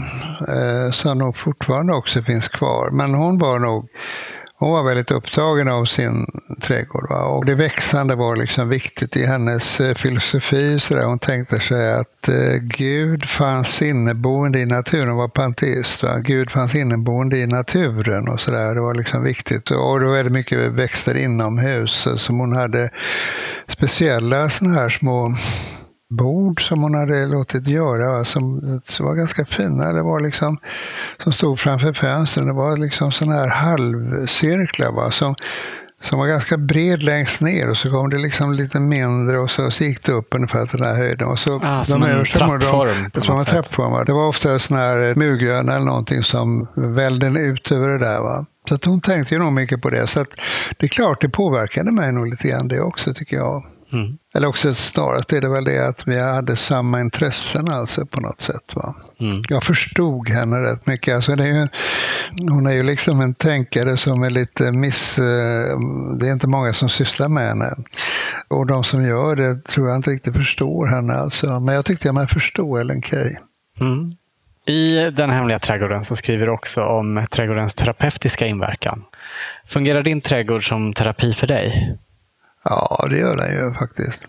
Eh, som nog fortfarande också finns kvar. Men hon var nog hon var väldigt upptagen av sin trädgård. Va? Och det växande var liksom viktigt i hennes eh, filosofi. Så där. Hon tänkte sig att eh, Gud fanns inneboende i naturen. Hon var panteist. Va? Gud fanns inneboende i naturen. och så där. Det var liksom viktigt. Och det var väldigt mycket växter inomhus. Eh, som hon hade speciella såna här små bord som hon hade låtit göra, som, som var ganska fina. Det var liksom, som stod framför fönstren. Det var liksom sådana här halvcirklar va, som, som var ganska bred längst ner och så kom det liksom lite mindre och så, så gick det upp ungefär till den här höjden. Och så, ah, som en trappform? De, som en trappform det var ofta sån här murgröna eller någonting som välde ut över det där. Va? Så att hon tänkte ju nog mycket på det. Så att det är klart, det påverkade mig nog lite grann det också tycker jag. Mm. Eller också snarast är det väl det att vi hade samma intressen alltså på något sätt. Va? Mm. Jag förstod henne rätt mycket. Alltså det är ju, hon är ju liksom en tänkare som är lite miss... Eh, det är inte många som sysslar med henne. Och de som gör det tror jag inte riktigt förstår henne. Alltså. Men jag tyckte jag man förstod Ellen Key. Mm. I Den hemliga trädgården så skriver du också om trädgårdens terapeutiska inverkan. Fungerar din trädgård som terapi för dig? Ja, det gör den ju faktiskt.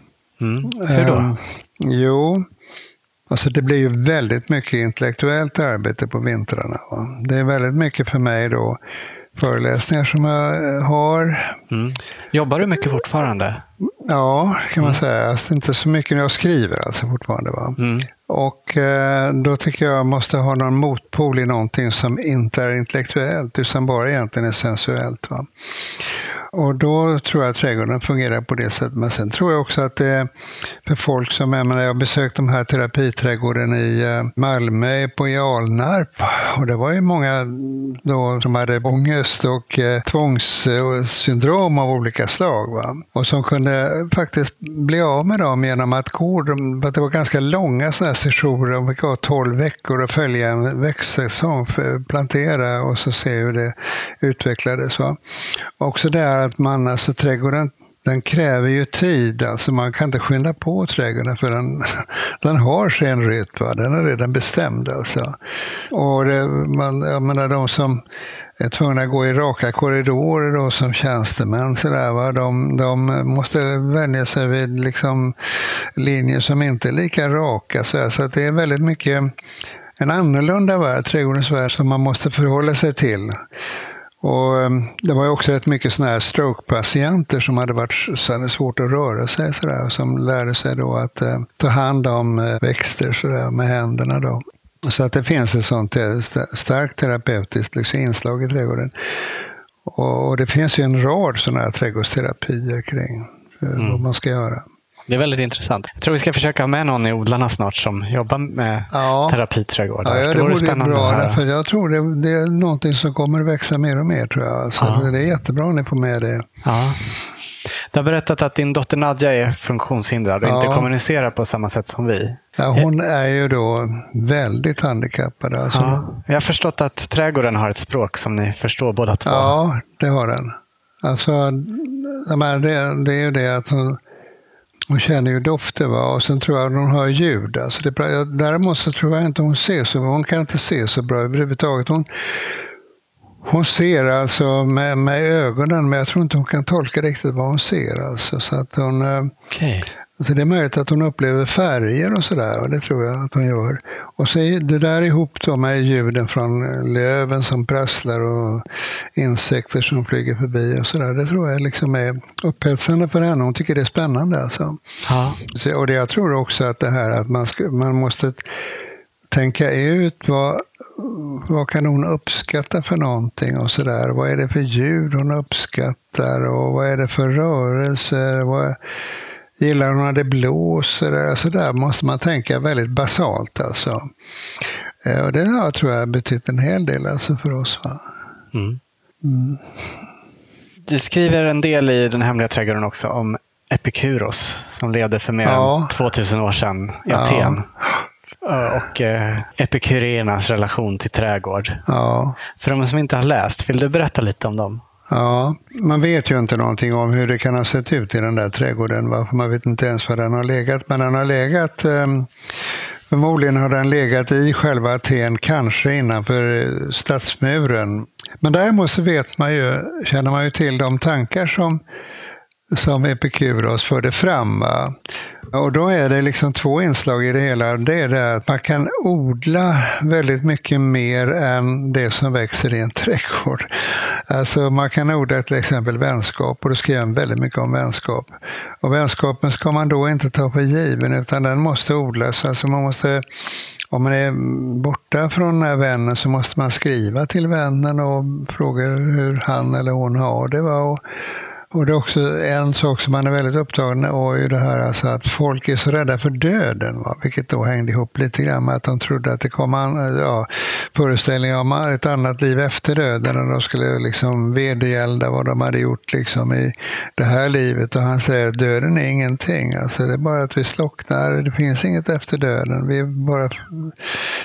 Mm. Hur då? Um, jo, alltså det blir ju väldigt mycket intellektuellt arbete på vintrarna. Va? Det är väldigt mycket för mig då föreläsningar som jag eh, har. Mm. Jobbar du mycket fortfarande? Ja, kan man mm. säga. Alltså, inte så mycket när jag skriver alltså fortfarande. Va? Mm. Och eh, då tycker jag måste ha någon motpol i någonting som inte är intellektuellt utan bara egentligen är sensuellt. Va? Och då tror jag att trädgården fungerar på det sättet. Men sen tror jag också att det är för folk som, jag menar, jag har besökt de här terapiträdgården i eh, Malmö på Alnarp. Och det var ju många då som hade ångest och eh, tvångssyndrom av olika slag. Va? Och som kunde faktiskt bli av med dem genom att gå, att det var ganska långa sådana här sessioner, de fick ha 12 veckor och följa en växtsäsong, eh, plantera och så se hur det utvecklades. Va? Också det här att man, alltså trädgården den kräver ju tid. Alltså man kan inte skynda på trädgården för den, den har sin rytm. Den är redan bestämd. Alltså. Och det, man, jag menar de som är tvungna att gå i raka korridorer då, som tjänstemän. Så där, va? De, de måste vänja sig vid liksom, linjer som inte är lika raka. Så, så att det är väldigt mycket en annorlunda värld, trädgårdens värld, som man måste förhålla sig till. Och ehm, det var också rätt mycket sådana här stroke-patienter som hade varit så hade svårt att röra sig. Så där, som lärde sig då att eh, ta hand om eh, växter så där, med händerna. Då. Så att det finns ett sånt eh, starkt terapeutiskt liksom, inslag i trädgården. Och, och det finns ju en rad sådana här trädgårdsterapier kring mm. vad man ska göra. Det är väldigt intressant. Jag tror vi ska försöka ha med någon i odlarna snart som jobbar med ja. terapiträdgårdar. Ja, det, det vore spännande bra. För jag tror det, det, är någonting som kommer att växa mer och mer. tror jag. Alltså, ja. Det är jättebra om ni får med det. Ja. Du har berättat att din dotter Nadja är funktionshindrad och ja. inte kommunicerar på samma sätt som vi. Ja, hon är ju då väldigt handikappad. Alltså. Ja. Jag har förstått att trädgården har ett språk som ni förstår båda två. Ja, det har den. Alltså, det, det är ju det att hon, hon känner ju dofter va? och sen tror jag att hon hör ljud. Alltså det, däremot så tror jag inte hon ser så bra. Hon kan inte se så bra överhuvudtaget. Hon, hon ser alltså med, med ögonen, men jag tror inte hon kan tolka riktigt vad hon ser. Alltså, så att hon, eh, okay alltså det är möjligt att hon upplever färger och sådär, och det tror jag att hon gör. Och så det där ihop då med ljuden från löven som prasslar och insekter som flyger förbi och sådär. Det tror jag liksom är upphetsande för henne. Hon tycker det är spännande. Alltså. Ja. och det, jag tror också att det här att man, ska, man måste tänka ut vad, vad kan hon uppskatta för någonting och sådär. Vad är det för ljud hon uppskattar och vad är det för rörelser? Vad, gillar hon när det blåser? Så där måste man tänka väldigt basalt alltså. Eh, och det har, tror jag betytt en hel del alltså för oss. Va? Mm. Mm. Du skriver en del i Den hemliga trädgården också om Epikuros som levde för mer ja. än 2000 år sedan i Aten. Ja. Och eh, epikuréernas relation till trädgård. Ja. För de som inte har läst, vill du berätta lite om dem? Ja, man vet ju inte någonting om hur det kan ha sett ut i den där trädgården. Varför man vet inte ens var den har legat. Men den har legat ehm, Förmodligen har den legat i själva Aten, kanske innanför eh, stadsmuren. Men däremot så vet man ju, känner man ju till de tankar som som Epikuros förde fram. Va? Och då är det liksom två inslag i det hela. Det är det att man kan odla väldigt mycket mer än det som växer i en trädgård. Alltså man kan odla till exempel vänskap och då skriver han väldigt mycket om vänskap. Och vänskapen ska man då inte ta för given utan den måste odlas. Alltså man måste om man är borta från den här vännen så måste man skriva till vännen och fråga hur han eller hon har det. Va? Och och det är också en sak som man är väldigt upptagen av, är det här alltså att folk är så rädda för döden. Va? Vilket då hängde ihop lite grann med att de trodde att det kom an, ja, föreställningar om ett annat liv efter döden. Och de skulle liksom vedergälda vad de hade gjort liksom i det här livet. Och han säger att döden är ingenting. Alltså det är bara att vi slocknar. Det finns inget efter döden. Vi bara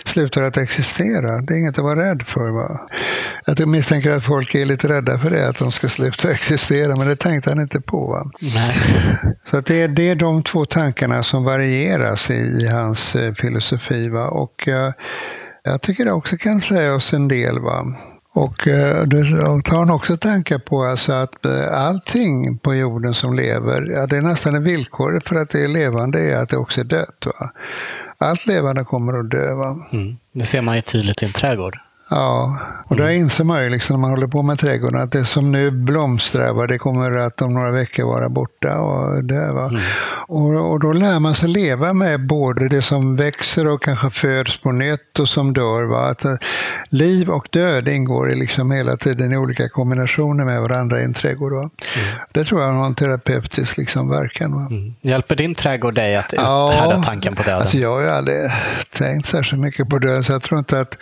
slutar att existera. Det är inget att vara rädd för. Va? Jag misstänker att folk är lite rädda för det, att de ska sluta existera. Men det tänkte han inte på. Va? Nej. Så att det, är, det är de två tankarna som varieras i, i hans eh, filosofi. Va? Och uh, jag tycker det också kan säga oss en del. Va? Och eh, då tar han också tankar på alltså att eh, allting på jorden som lever, ja, det är nästan ett villkor för att det är levande, är att det också är dött. Va? Allt levande kommer att dö. Va? Mm. Det ser man ju tydligt i en trädgård. Ja, och mm. där inser man ju liksom när man håller på med trädgården att det som nu blomstrar, det kommer att om några veckor vara borta och dö. Mm. Och, och då lär man sig leva med både det som växer och kanske föds på nytt och som dör. Va? Att eh, liv och död ingår i liksom hela tiden i olika kombinationer med varandra i en trädgård. Va? Mm. Det tror jag har en terapeutisk liksom verkan. Va? Mm. Hjälper din trädgård dig att uthärda ja, tanken på döden? Alltså jag har ju aldrig tänkt särskilt mycket på döden, så jag tror inte att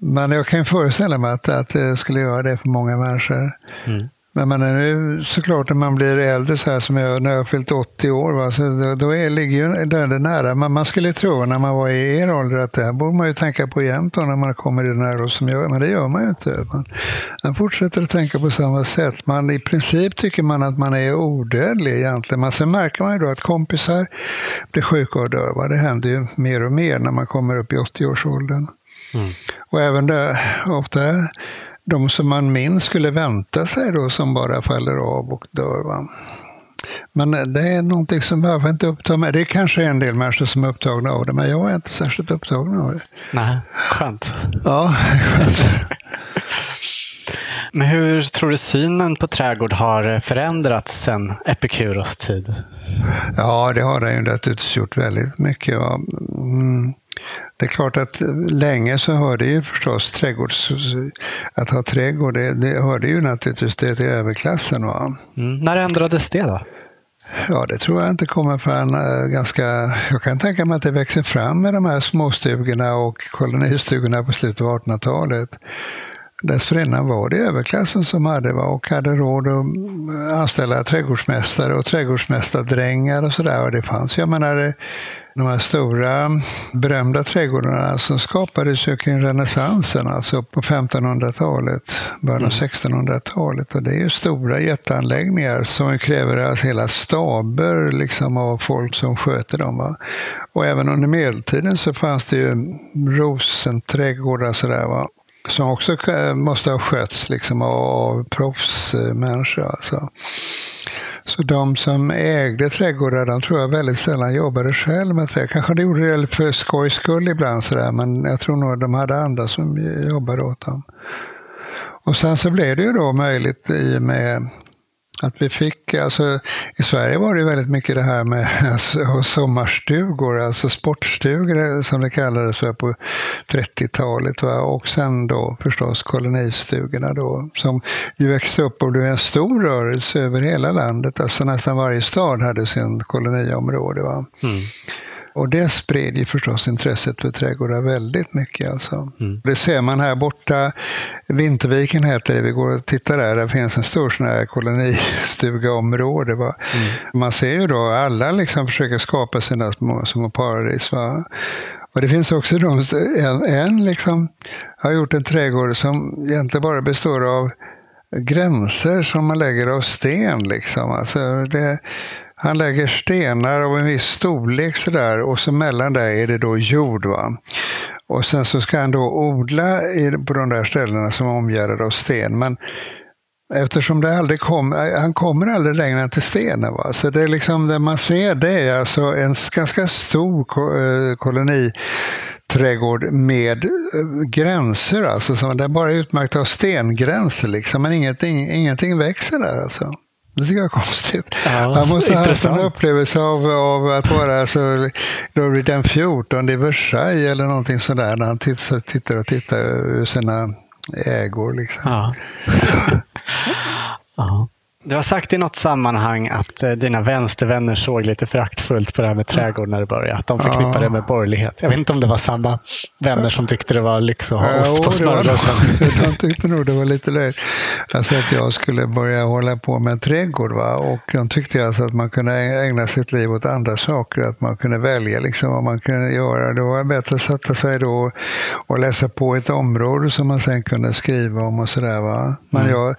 men jag kan föreställa mig att, att det skulle göra det för många människor. Mm. Men man är nu såklart när man blir äldre, så här som jag när jag har fyllt 80 år, va, så då, då är, ligger ju döden nära. Men man skulle tro när man var i er ålder att det här borde man ju tänka på jämt när man kommer i den här åldern som jag Men det gör man ju inte. Man, man fortsätter att tänka på samma sätt. Man, I princip tycker man att man är odödlig egentligen. Men sen märker man ju då att kompisar blir sjuka och dör. Va? Det händer ju mer och mer när man kommer upp i 80-årsåldern. Mm. Och även det, ofta de som man minns skulle vänta sig då som bara faller av och dör. Va? Men det är någonting som varför inte upptar mig. Det är kanske en del människor som är upptagna av det, men jag är inte särskilt upptagen av det. Nej, skönt. Ja, skönt. men hur tror du synen på trädgård har förändrats sedan Epikuros tid? Ja, det har den ju naturligtvis gjort väldigt mycket. Mm. Det är klart att länge så hörde ju förstås trädgårds, att ha trädgård, det, det hörde ju naturligtvis det till överklassen. Va? Mm. När ändrades det då? Ja, det tror jag inte kommer förrän äh, ganska... Jag kan tänka mig att det växer fram med de här småstugorna och kolonistugorna på slutet av 1800-talet. Dessförinnan var det överklassen som hade och hade råd att anställa trädgårdsmästare och trädgårdsmästardrängar och sådär. Och det fanns, jag menar, de här stora berömda trädgårdarna som skapades ju kring renässansen, alltså på 1500-talet, början av 1600-talet. Och det är ju stora jätteanläggningar som kräver alltså hela staber liksom, av folk som sköter dem. Va? Och även under medeltiden så fanns det ju rosenträdgårdar sådär. Va? som också måste ha skötts liksom, av proffsmänniskor. Alltså. Så de som ägde trädgårdar, de tror jag väldigt sällan jobbade själv med trädgårdar. Kanske de gjorde det för skojs skull ibland, sådär, men jag tror nog de hade andra som jobbade åt dem. Och sen så blev det ju då möjligt i och med att vi fick, alltså, I Sverige var det väldigt mycket det här med alltså, sommarstugor, alltså sportstugor som det kallades för på 30-talet. Och sen då förstås kolonistugorna då, som ju växte upp och blev en stor rörelse över hela landet. Alltså nästan varje stad hade sin koloniområde. Va? Mm. Och det spred ju förstås intresset för trädgårdar väldigt mycket. Alltså. Mm. Det ser man här borta. Vinterviken heter det. Vi går och tittar där. Där finns en stor sån här kolonistugaområde. Va? Mm. Man ser ju då alla liksom försöker skapa sina små, små paradis. Va? Och det finns också de, en, en liksom har gjort en trädgård som egentligen bara består av gränser som man lägger av sten. Liksom. Alltså det, han lägger stenar av en viss storlek sådär och så mellan där är det då jord. Va? Och sen så ska han då odla på de där ställena som är omgärdade av sten. Men eftersom det aldrig kom, eh, han kommer aldrig längre än till stenen. Va? Så det, är liksom, det man ser det är alltså en ganska stor eh, koloniträdgård koloni trädgård med eh, gränser, alltså som det är bara utmärkt av stengränser, liksom, men ingenting, ingenting växer där. Alltså. Det tycker jag är konstigt. Ja, måste ha haft en upplevelse av, av att vara alltså, Ludvig den 14 i Versailles eller någonting sådär när han tittar, tittar och tittar ur sina ägor. Liksom. Ja. ja. Du har sagt i något sammanhang att eh, dina vänstervänner såg lite föraktfullt på det här med trädgård när det började. Att de förknippade det med borgerlighet. Jag vet inte om det var samma vänner som tyckte det var lyx att ha ja, ost på smörgåsen. De tyckte nog det var lite löjligt. Alltså att jag skulle börja hålla på med trädgård. Va? Och de tyckte alltså att man kunde ägna sitt liv åt andra saker. Att man kunde välja liksom vad man kunde göra. Det var bättre att sätta sig då och läsa på ett område som man sen kunde skriva om och sådär. Men mm. jag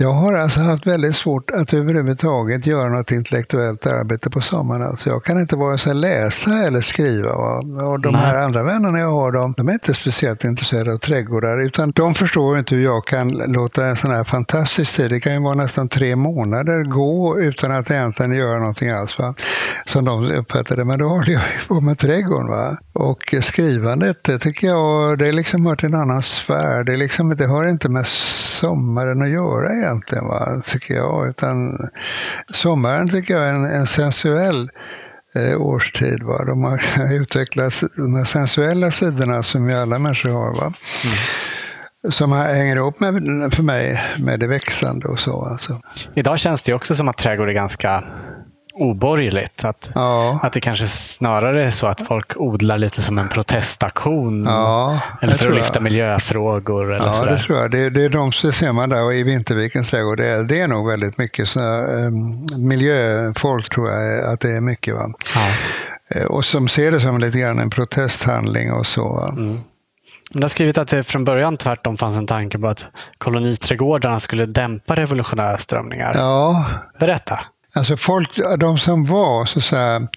jag har alltså haft väldigt svårt att överhuvudtaget göra något intellektuellt arbete på sommaren. Alltså jag kan inte vare sig läsa eller skriva. Och de här andra vännerna jag har, de, de är inte speciellt intresserade av trädgårdar. Utan de förstår inte hur jag kan låta en sån här fantastisk tid, det kan ju vara nästan tre månader, gå utan att egentligen göra någonting alls. Va? Som de uppfattar det. Men då håller jag ju på med trädgården. Va? Och skrivandet, det tycker jag, det liksom hör till en annan sfär. Det, liksom, det har inte med sommaren att göra egentligen, va? tycker jag. Utan sommaren tycker jag är en, en sensuell eh, årstid. Va? De har utvecklat de här sensuella sidorna som vi alla människor har. Va? Mm som hänger ihop med, för mig med det växande och så. Alltså. Idag känns det också som att trädgård är ganska oborgerligt. Att, ja. att det kanske snarare är så att folk odlar lite som en protestaktion. Ja, eller för att lyfta jag. miljöfrågor. Eller ja, sådär. det tror jag. Det, det är de som ser man där i Vintervikens trädgård. Det det är nog väldigt mycket så, um, miljöfolk, tror jag att det är mycket. Va? Ja. Eh, och som ser det som lite grann en protesthandling och så. Mm. Du har skrivit att det från början tvärtom fanns en tanke på att koloniträdgårdarna skulle dämpa revolutionära strömningar. Ja. Berätta. Alltså folk, de som var så att säga,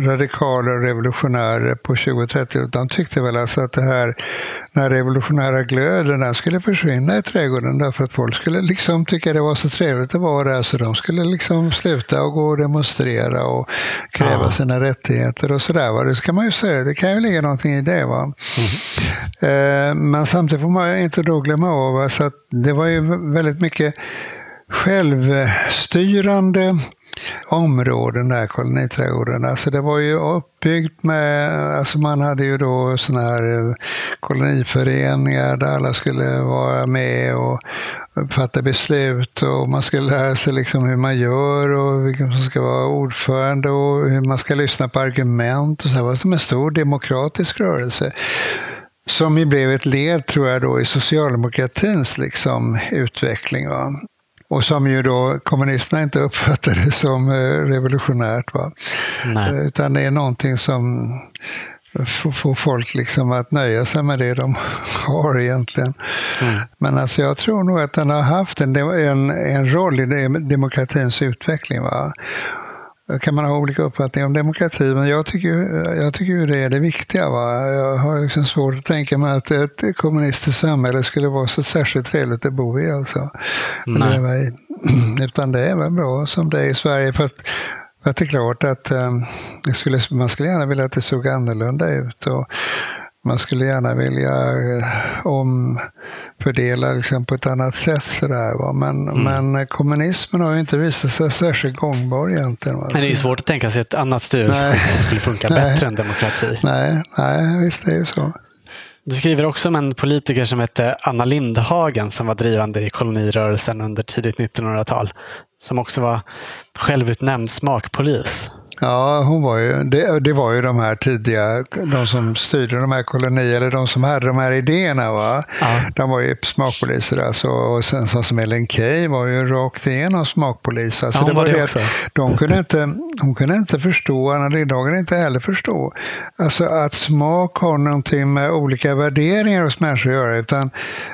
radikaler och revolutionärer på 20 30 de tyckte väl alltså att det här, den här revolutionära glöden den skulle försvinna i trädgården därför att folk skulle liksom tycka det var så trevligt att vara där så de skulle liksom sluta och gå och demonstrera och kräva ja. sina rättigheter och sådär. Det ska man ju säga, det kan ju ligga någonting i det. Va? Mm. Men samtidigt får man inte då glömma av alltså att det var ju väldigt mycket självstyrande områden där, koloniträdgården. Alltså det var ju uppbyggt med, alltså man hade ju då sådana här eh, koloniföreningar där alla skulle vara med och fatta beslut och man skulle lära sig liksom hur man gör och vilken som ska vara ordförande och hur man ska lyssna på argument och så. Det var som en stor demokratisk rörelse som ju blev ett led, tror jag, då, i socialdemokratins liksom, utveckling. Va? Och som ju då kommunisterna inte uppfattade som eh, revolutionärt. Va? Nej. Eh, utan det är någonting som får folk liksom att nöja sig med det de har egentligen. Mm. Men alltså jag tror nog att den har haft en, en, en roll i demokratins utveckling. Va? Kan man ha olika uppfattningar om demokrati, men jag tycker, jag tycker ju det är det viktiga. Va? Jag har liksom svårt att tänka mig att ett kommunistiskt samhälle skulle vara så särskilt trevligt att bo i. Alltså. Leva i. Utan det är väl bra som det är i Sverige. För att, för att det är klart att um, skulle, man skulle gärna vilja att det såg annorlunda ut. Och, man skulle gärna vilja eh, omfördela liksom på ett annat sätt. Sådär, va? Men, mm. men kommunismen har ju inte visat sig särskilt gångbar egentligen. Va? Men det är ju svårt att tänka sig ett annat styrelseskick som skulle funka bättre än demokrati. Nej, nej, visst är det ju så. Du skriver också om en politiker som hette Anna Lindhagen som var drivande i kolonirörelsen under tidigt 1900-tal. Som också var självutnämnd smakpolis. Ja, hon var ju, det, det, var ju de här tidiga, de som styrde de här kolonierna, eller de som hade de här idéerna. Va? Ja. De var ju smakpoliser. Alltså, och sen så som Ellen Key var ju rakt igenom smakpolis. Alltså, ja, det var det, det de kunde inte, hon kunde inte förstå, Anna Lindhagen inte heller förstå, alltså att smak har någonting med olika värderingar hos människor att göra. Utan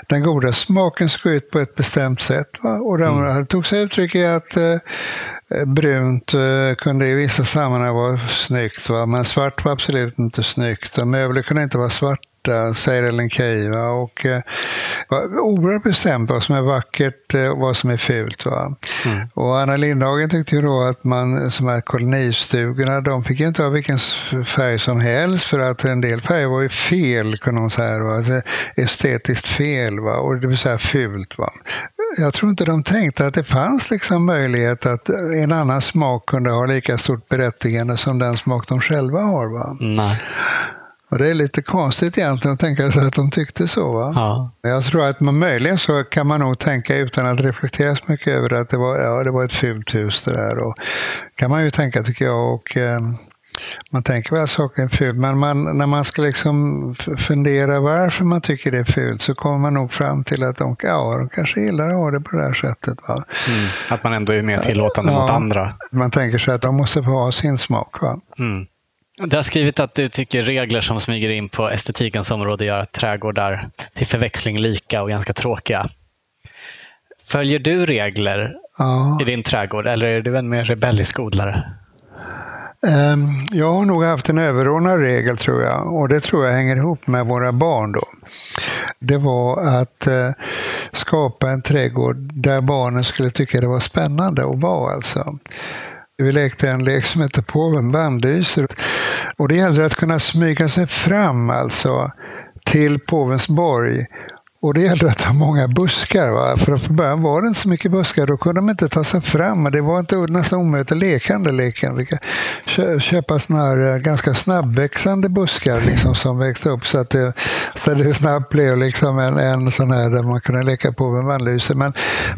den goda smaken ska ut på ett bestämt sätt. Va? Och de mm. tog sig uttryck i att Eh, Eh, brunt eh, kunde i vissa sammanhang vara snyggt, va? men svart var absolut inte snyggt. Och möbler kunde inte vara svarta, säger Ellen Key. Va? Och, eh, oerhört bestämt vad som är vackert och vad som är fult. Va? Mm. Och Anna Lindhagen tyckte ju då att man, som här kolonistugorna, de fick inte ha vilken färg som helst för att en del färger var ju fel, kunde hon säga. Va? Alltså, estetiskt fel, va? och det vill säga fult. Va? jag tror inte de tänkte att det fanns liksom möjlighet att en annan smak kunde ha lika stort berättigande som den smak de själva har. Va? Nej. Och det är lite konstigt egentligen att tänka sig att de tyckte så. Va? Ja. Jag tror att man möjligen så kan man nog tänka utan att reflektera så mycket över att det var, ja, det var ett fult hus det där. Och kan man ju tänka tycker jag. Och, eh, man tänker väl att saker är fult, men man, när man ska liksom fundera varför man tycker det är fult så kommer man nog fram till att de, ja, de kanske gillar att ha det på det här sättet. Va? Mm, att man ändå är mer tillåtande ja, mot andra. Man tänker sig att de måste få ha sin smak. Va? Mm. Du har skrivit att du tycker regler som smyger in på estetikens område gör trädgårdar till förväxling lika och ganska tråkiga. Följer du regler ja. i din trädgård eller är du en mer rebellisk odlare? Ehm, jag har nog haft en överordnad regel tror jag och det tror jag hänger ihop med våra barn. Då. Det var att eh, skapa en trädgård där barnen skulle tycka det var spännande att vara. Alltså. Vi lekte en lek som heter Påven bannlyser Och det gällde att kunna smyga sig fram alltså till Påvens borg och det gällde att ha många buskar. Va? För från början var det inte så mycket buskar. Då kunde de inte ta sig fram. Det var inte nästan omöjligt att leka den leken. Vi köpa såna här eh, ganska snabbväxande buskar liksom, som växte upp så att det, så det snabbt blev liksom en, en sån här där man kunde leka på med vannlyse. Men,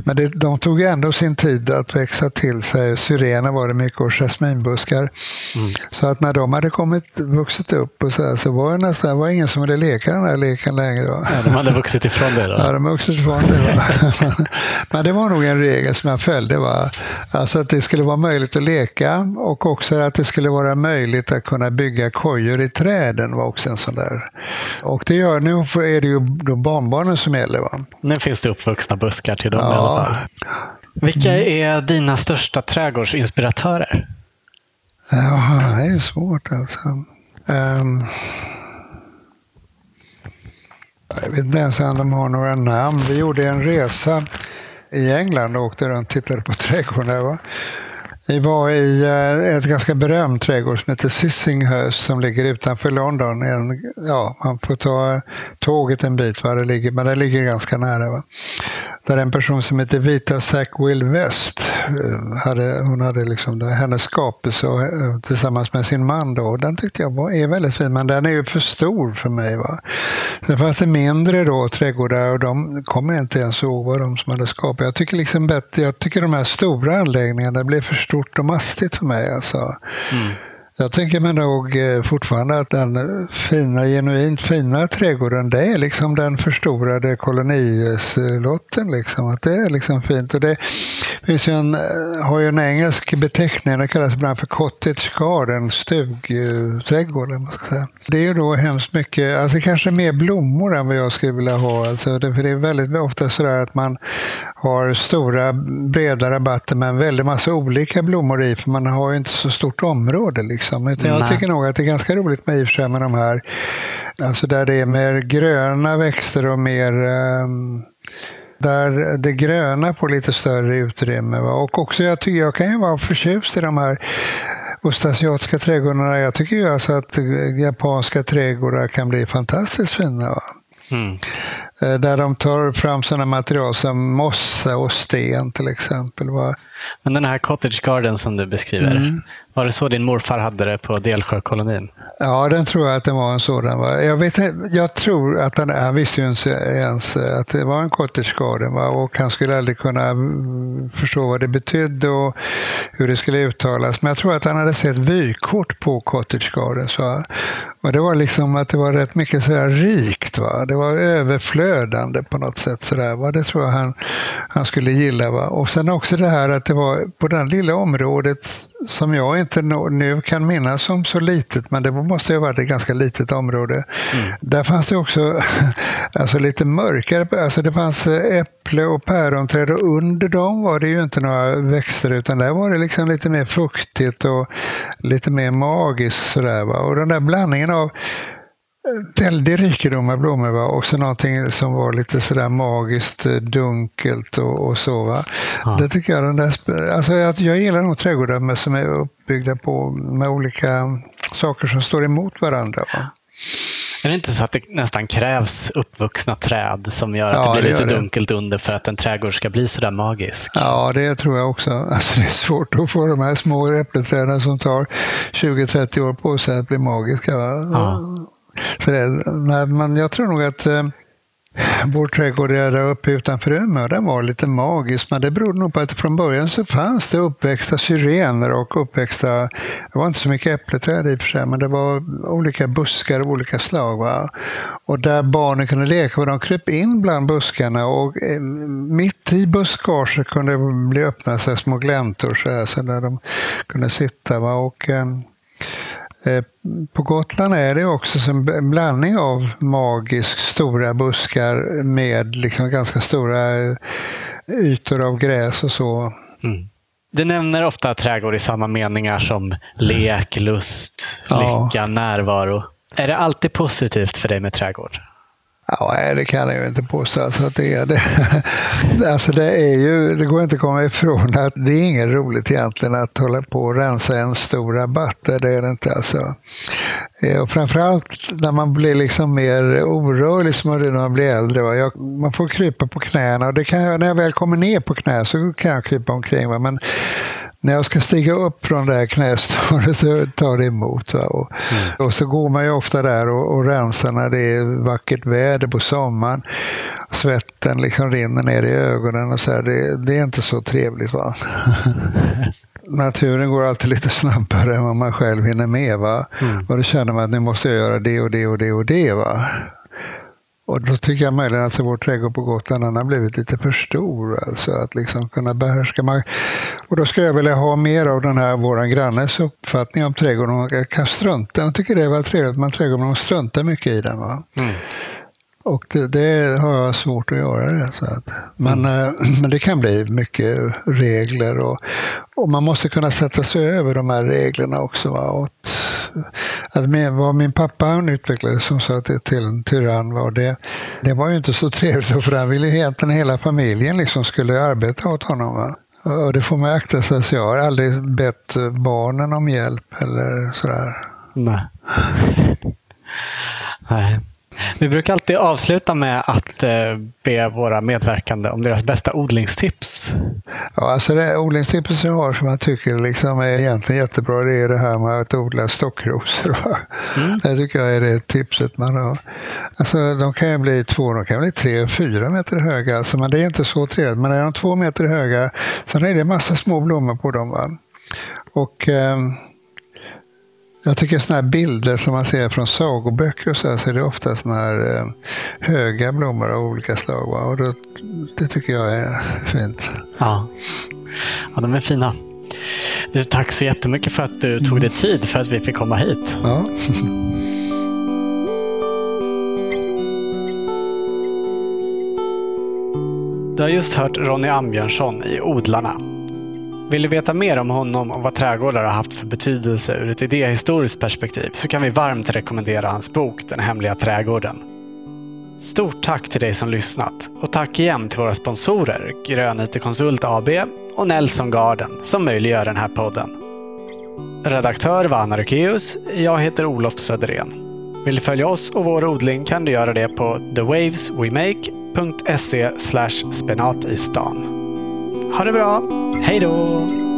men det, de tog ändå sin tid att växa till sig. Syrener var det mycket och jasminbuskar. Mm. Så att när de hade kommit, vuxit upp och så, här, så var det nästan var ingen som ville leka den här leken längre. Ja, de hade vuxit ifrån det? Då? Ja, de har vuxit ifrån det. Men det var nog en regel som jag följde. Va? Alltså att det skulle vara möjligt att leka och också att det skulle vara möjligt att kunna bygga kojor i träden var också en sån där. Och det gör, nu är det ju då barnbarnen som gäller. Va? Nu finns det uppvuxna buskar till dem ja. i alla fall. Vilka är dina största trädgårdsinspiratörer? Ja, det är ju svårt alltså. Um, jag vet inte ens om de har några namn. Vi gjorde en resa i England och åkte runt och tittade på trädgårdar. Vi var i eh, ett ganska berömt trädgård som heter Sissinghurst som ligger utanför London. En, ja, man får ta tåget en bit, va? det ligger, men det ligger ganska nära. Va? Där en person som heter Vita Sackville West, eh, hade, hon hade liksom det, hennes skapelse och, eh, tillsammans med sin man. Då, den tyckte jag var, är väldigt fin, men den är ju för stor för mig. Va? Sen fanns det mindre då, trädgårdar och de kommer jag inte ens ihåg vad de som hade skapat. Jag tycker, liksom bättre, jag tycker de här stora anläggningarna, det blir för stort och mastigt för mig. Alltså. Mm. Jag tänker mig nog eh, fortfarande att den fina, genuint fina trädgården, det är liksom den förstorade kolonislotten. Liksom. Att det är liksom fint. Och det finns ju en, eh, har ju en engelsk beteckning, det kallas ibland för cottage garden, stugträdgård. Det är ju då hemskt mycket, alltså kanske mer blommor än vad jag skulle vilja ha. Alltså det, för det är väldigt ofta sådär att man har stora breda rabatter med en väldig massa olika blommor i, för man har ju inte så stort område. Liksom. Utan jag tycker nog att det är ganska roligt med, i med de här, alltså där det är mer gröna växter och mer um, där det gröna får lite större utrymme. Va? Och också jag, tycker, jag kan ju vara förtjust i de här ostasiatiska trädgårdarna, jag tycker ju alltså att japanska trädgårdar kan bli fantastiskt fina. Mm. Eh, där de tar fram sådana material som mossa och sten till exempel. Va? Men den här cottage garden som du beskriver, mm. var det så din morfar hade det på Delsjökolonin? Ja, den tror jag att det var en sådan. Jag, vet, jag tror att han, han visste ju inte ens att det var en cottage garden va? och han skulle aldrig kunna förstå vad det betydde och hur det skulle uttalas. Men jag tror att han hade sett vykort på cottage gardens. Va? Och det var liksom att det var rätt mycket sådär rikt. Va? Det var överflödande på något sätt. Sådär, va? Det tror jag han, han skulle gilla. Va? Och sen också det här att det var på det lilla området som jag inte nu kan minnas som så litet, men det måste ha varit ett ganska litet område. Mm. Där fanns det också alltså lite mörkare, alltså det fanns äpple och päronträd och under dem var det ju inte några växter utan där var det liksom lite mer fuktigt och lite mer magiskt. Sådär, va? Och den där blandningen av väldig rikedom av blommor va? också någonting som var lite sådär magiskt eh, dunkelt och, och så. Va? Ja. Det tycker jag, den där, alltså jag, jag gillar nog trädgårdar med, som är uppbyggda på, med olika saker som står emot varandra. Va? Är det inte så att det nästan krävs uppvuxna träd som gör att ja, det blir lite det. dunkelt under för att en trädgård ska bli sådär magisk? Ja, det tror jag också. Alltså, det är svårt att få de här små äppelträden som tar 20-30 år på sig att bli magiska. Ja. Så det, nej, men jag tror nog att eh, vår trädgård där uppe utanför Umeå, den var lite magisk. Men det berodde nog på att från början så fanns det uppväxta syrener och uppväxta, det var inte så mycket äppelträd i och för sig, men det var olika buskar av olika slag. Va? Och där barnen kunde leka, och de kröp in bland buskarna och eh, mitt i buskaget kunde det bli öppna sig små gläntor så, här, så där de kunde sitta. Va? Och, Eh, på Gotland är det också en blandning av magisk stora buskar med liksom ganska stora eh, ytor av gräs och så. Mm. Du nämner ofta trädgård i samma meningar som lek, lust, lycka, ja. närvaro. Är det alltid positivt för dig med trädgård? Ja, det kan jag ju inte påstå. Alltså att det, är det. Alltså det, är ju, det går inte att komma ifrån att det är inget roligt egentligen att hålla på och rensa en stor rabatt. Det är det inte. Alltså. Eh, och framförallt när man blir liksom mer orörlig som man när man blir äldre. Va? Jag, man får krypa på knäna och det kan jag, när jag väl kommer ner på knä så kan jag krypa omkring. Va? Men när jag ska stiga upp från det här knästålet så tar det emot. Och, mm. och, så går man ju ofta där och, och rensar när det är vackert väder på sommaren. Svetten liksom rinner ner i ögonen och så här. Det, det är inte så trevligt. va Naturen går alltid lite snabbare än vad man själv hinner med. Va? Mm. Och då känner man att nu måste jag göra det och det och det och det. Va? Och då tycker jag möjligen att vår trädgård på Gotland har blivit lite för stor. Alltså att liksom kunna behärska. Man, och då skulle jag vilja ha mer av den här våran grannes uppfattning om trädgården. Man kan strunta. Jag tycker det var trevligt med trädgården, man struntar mycket i den. Va? Mm. Och det, det, har jag svårt att göra. Det, så att, men, mm. Eh, men det kan bli mycket regler och, och, man måste kunna sätta sig över de här reglerna också. Va? Och Alltså, att, med, vad min pappa han utvecklade som sa till, till en tyrann var det, det var ju inte så trevligt för han ville egentligen hela familjen liksom skulle arbeta åt honom. Va? Och det får man akta sig så jag har aldrig bett barnen om hjälp eller sådär. Nej. Nej. Vi brukar alltid avsluta med att eh, be våra medverkande om deras bästa odlingstips. Ja, alltså det odlingstipset jag har som jag tycker liksom är egentligen jättebra, det är det här med att odla stockrosor. Mm. Det tycker jag är det tipset man har. Alltså, de kan ju bli två, de kan bli tre fyra meter höga, alltså, men det är inte så trevligt. Men är de två meter höga, så är det massa små blommor på dem. Va? Och... Eh, jag tycker sådana här bilder som man ser från sagoböcker och så, här, så är det ofta sådana här eh, höga blommor av olika slag. Va? Och då, det tycker jag är fint. Ja. ja, de är fina. Du, tack så jättemycket för att du tog dig tid för att vi fick komma hit. Ja. Du har just hört Ronny Ambjörnsson i Odlarna. Vill du veta mer om honom och vad trädgårdar har haft för betydelse ur ett idéhistoriskt perspektiv så kan vi varmt rekommendera hans bok Den hemliga trädgården. Stort tack till dig som lyssnat och tack igen till våra sponsorer Grön IT Konsult AB och Nelson Garden som möjliggör den här podden. Redaktör var Anna Rukeus. Jag heter Olof Söderén. Vill du följa oss och vår odling kan du göra det på thewaveswemake.se spenat i stan. Ha det bra! Hej då!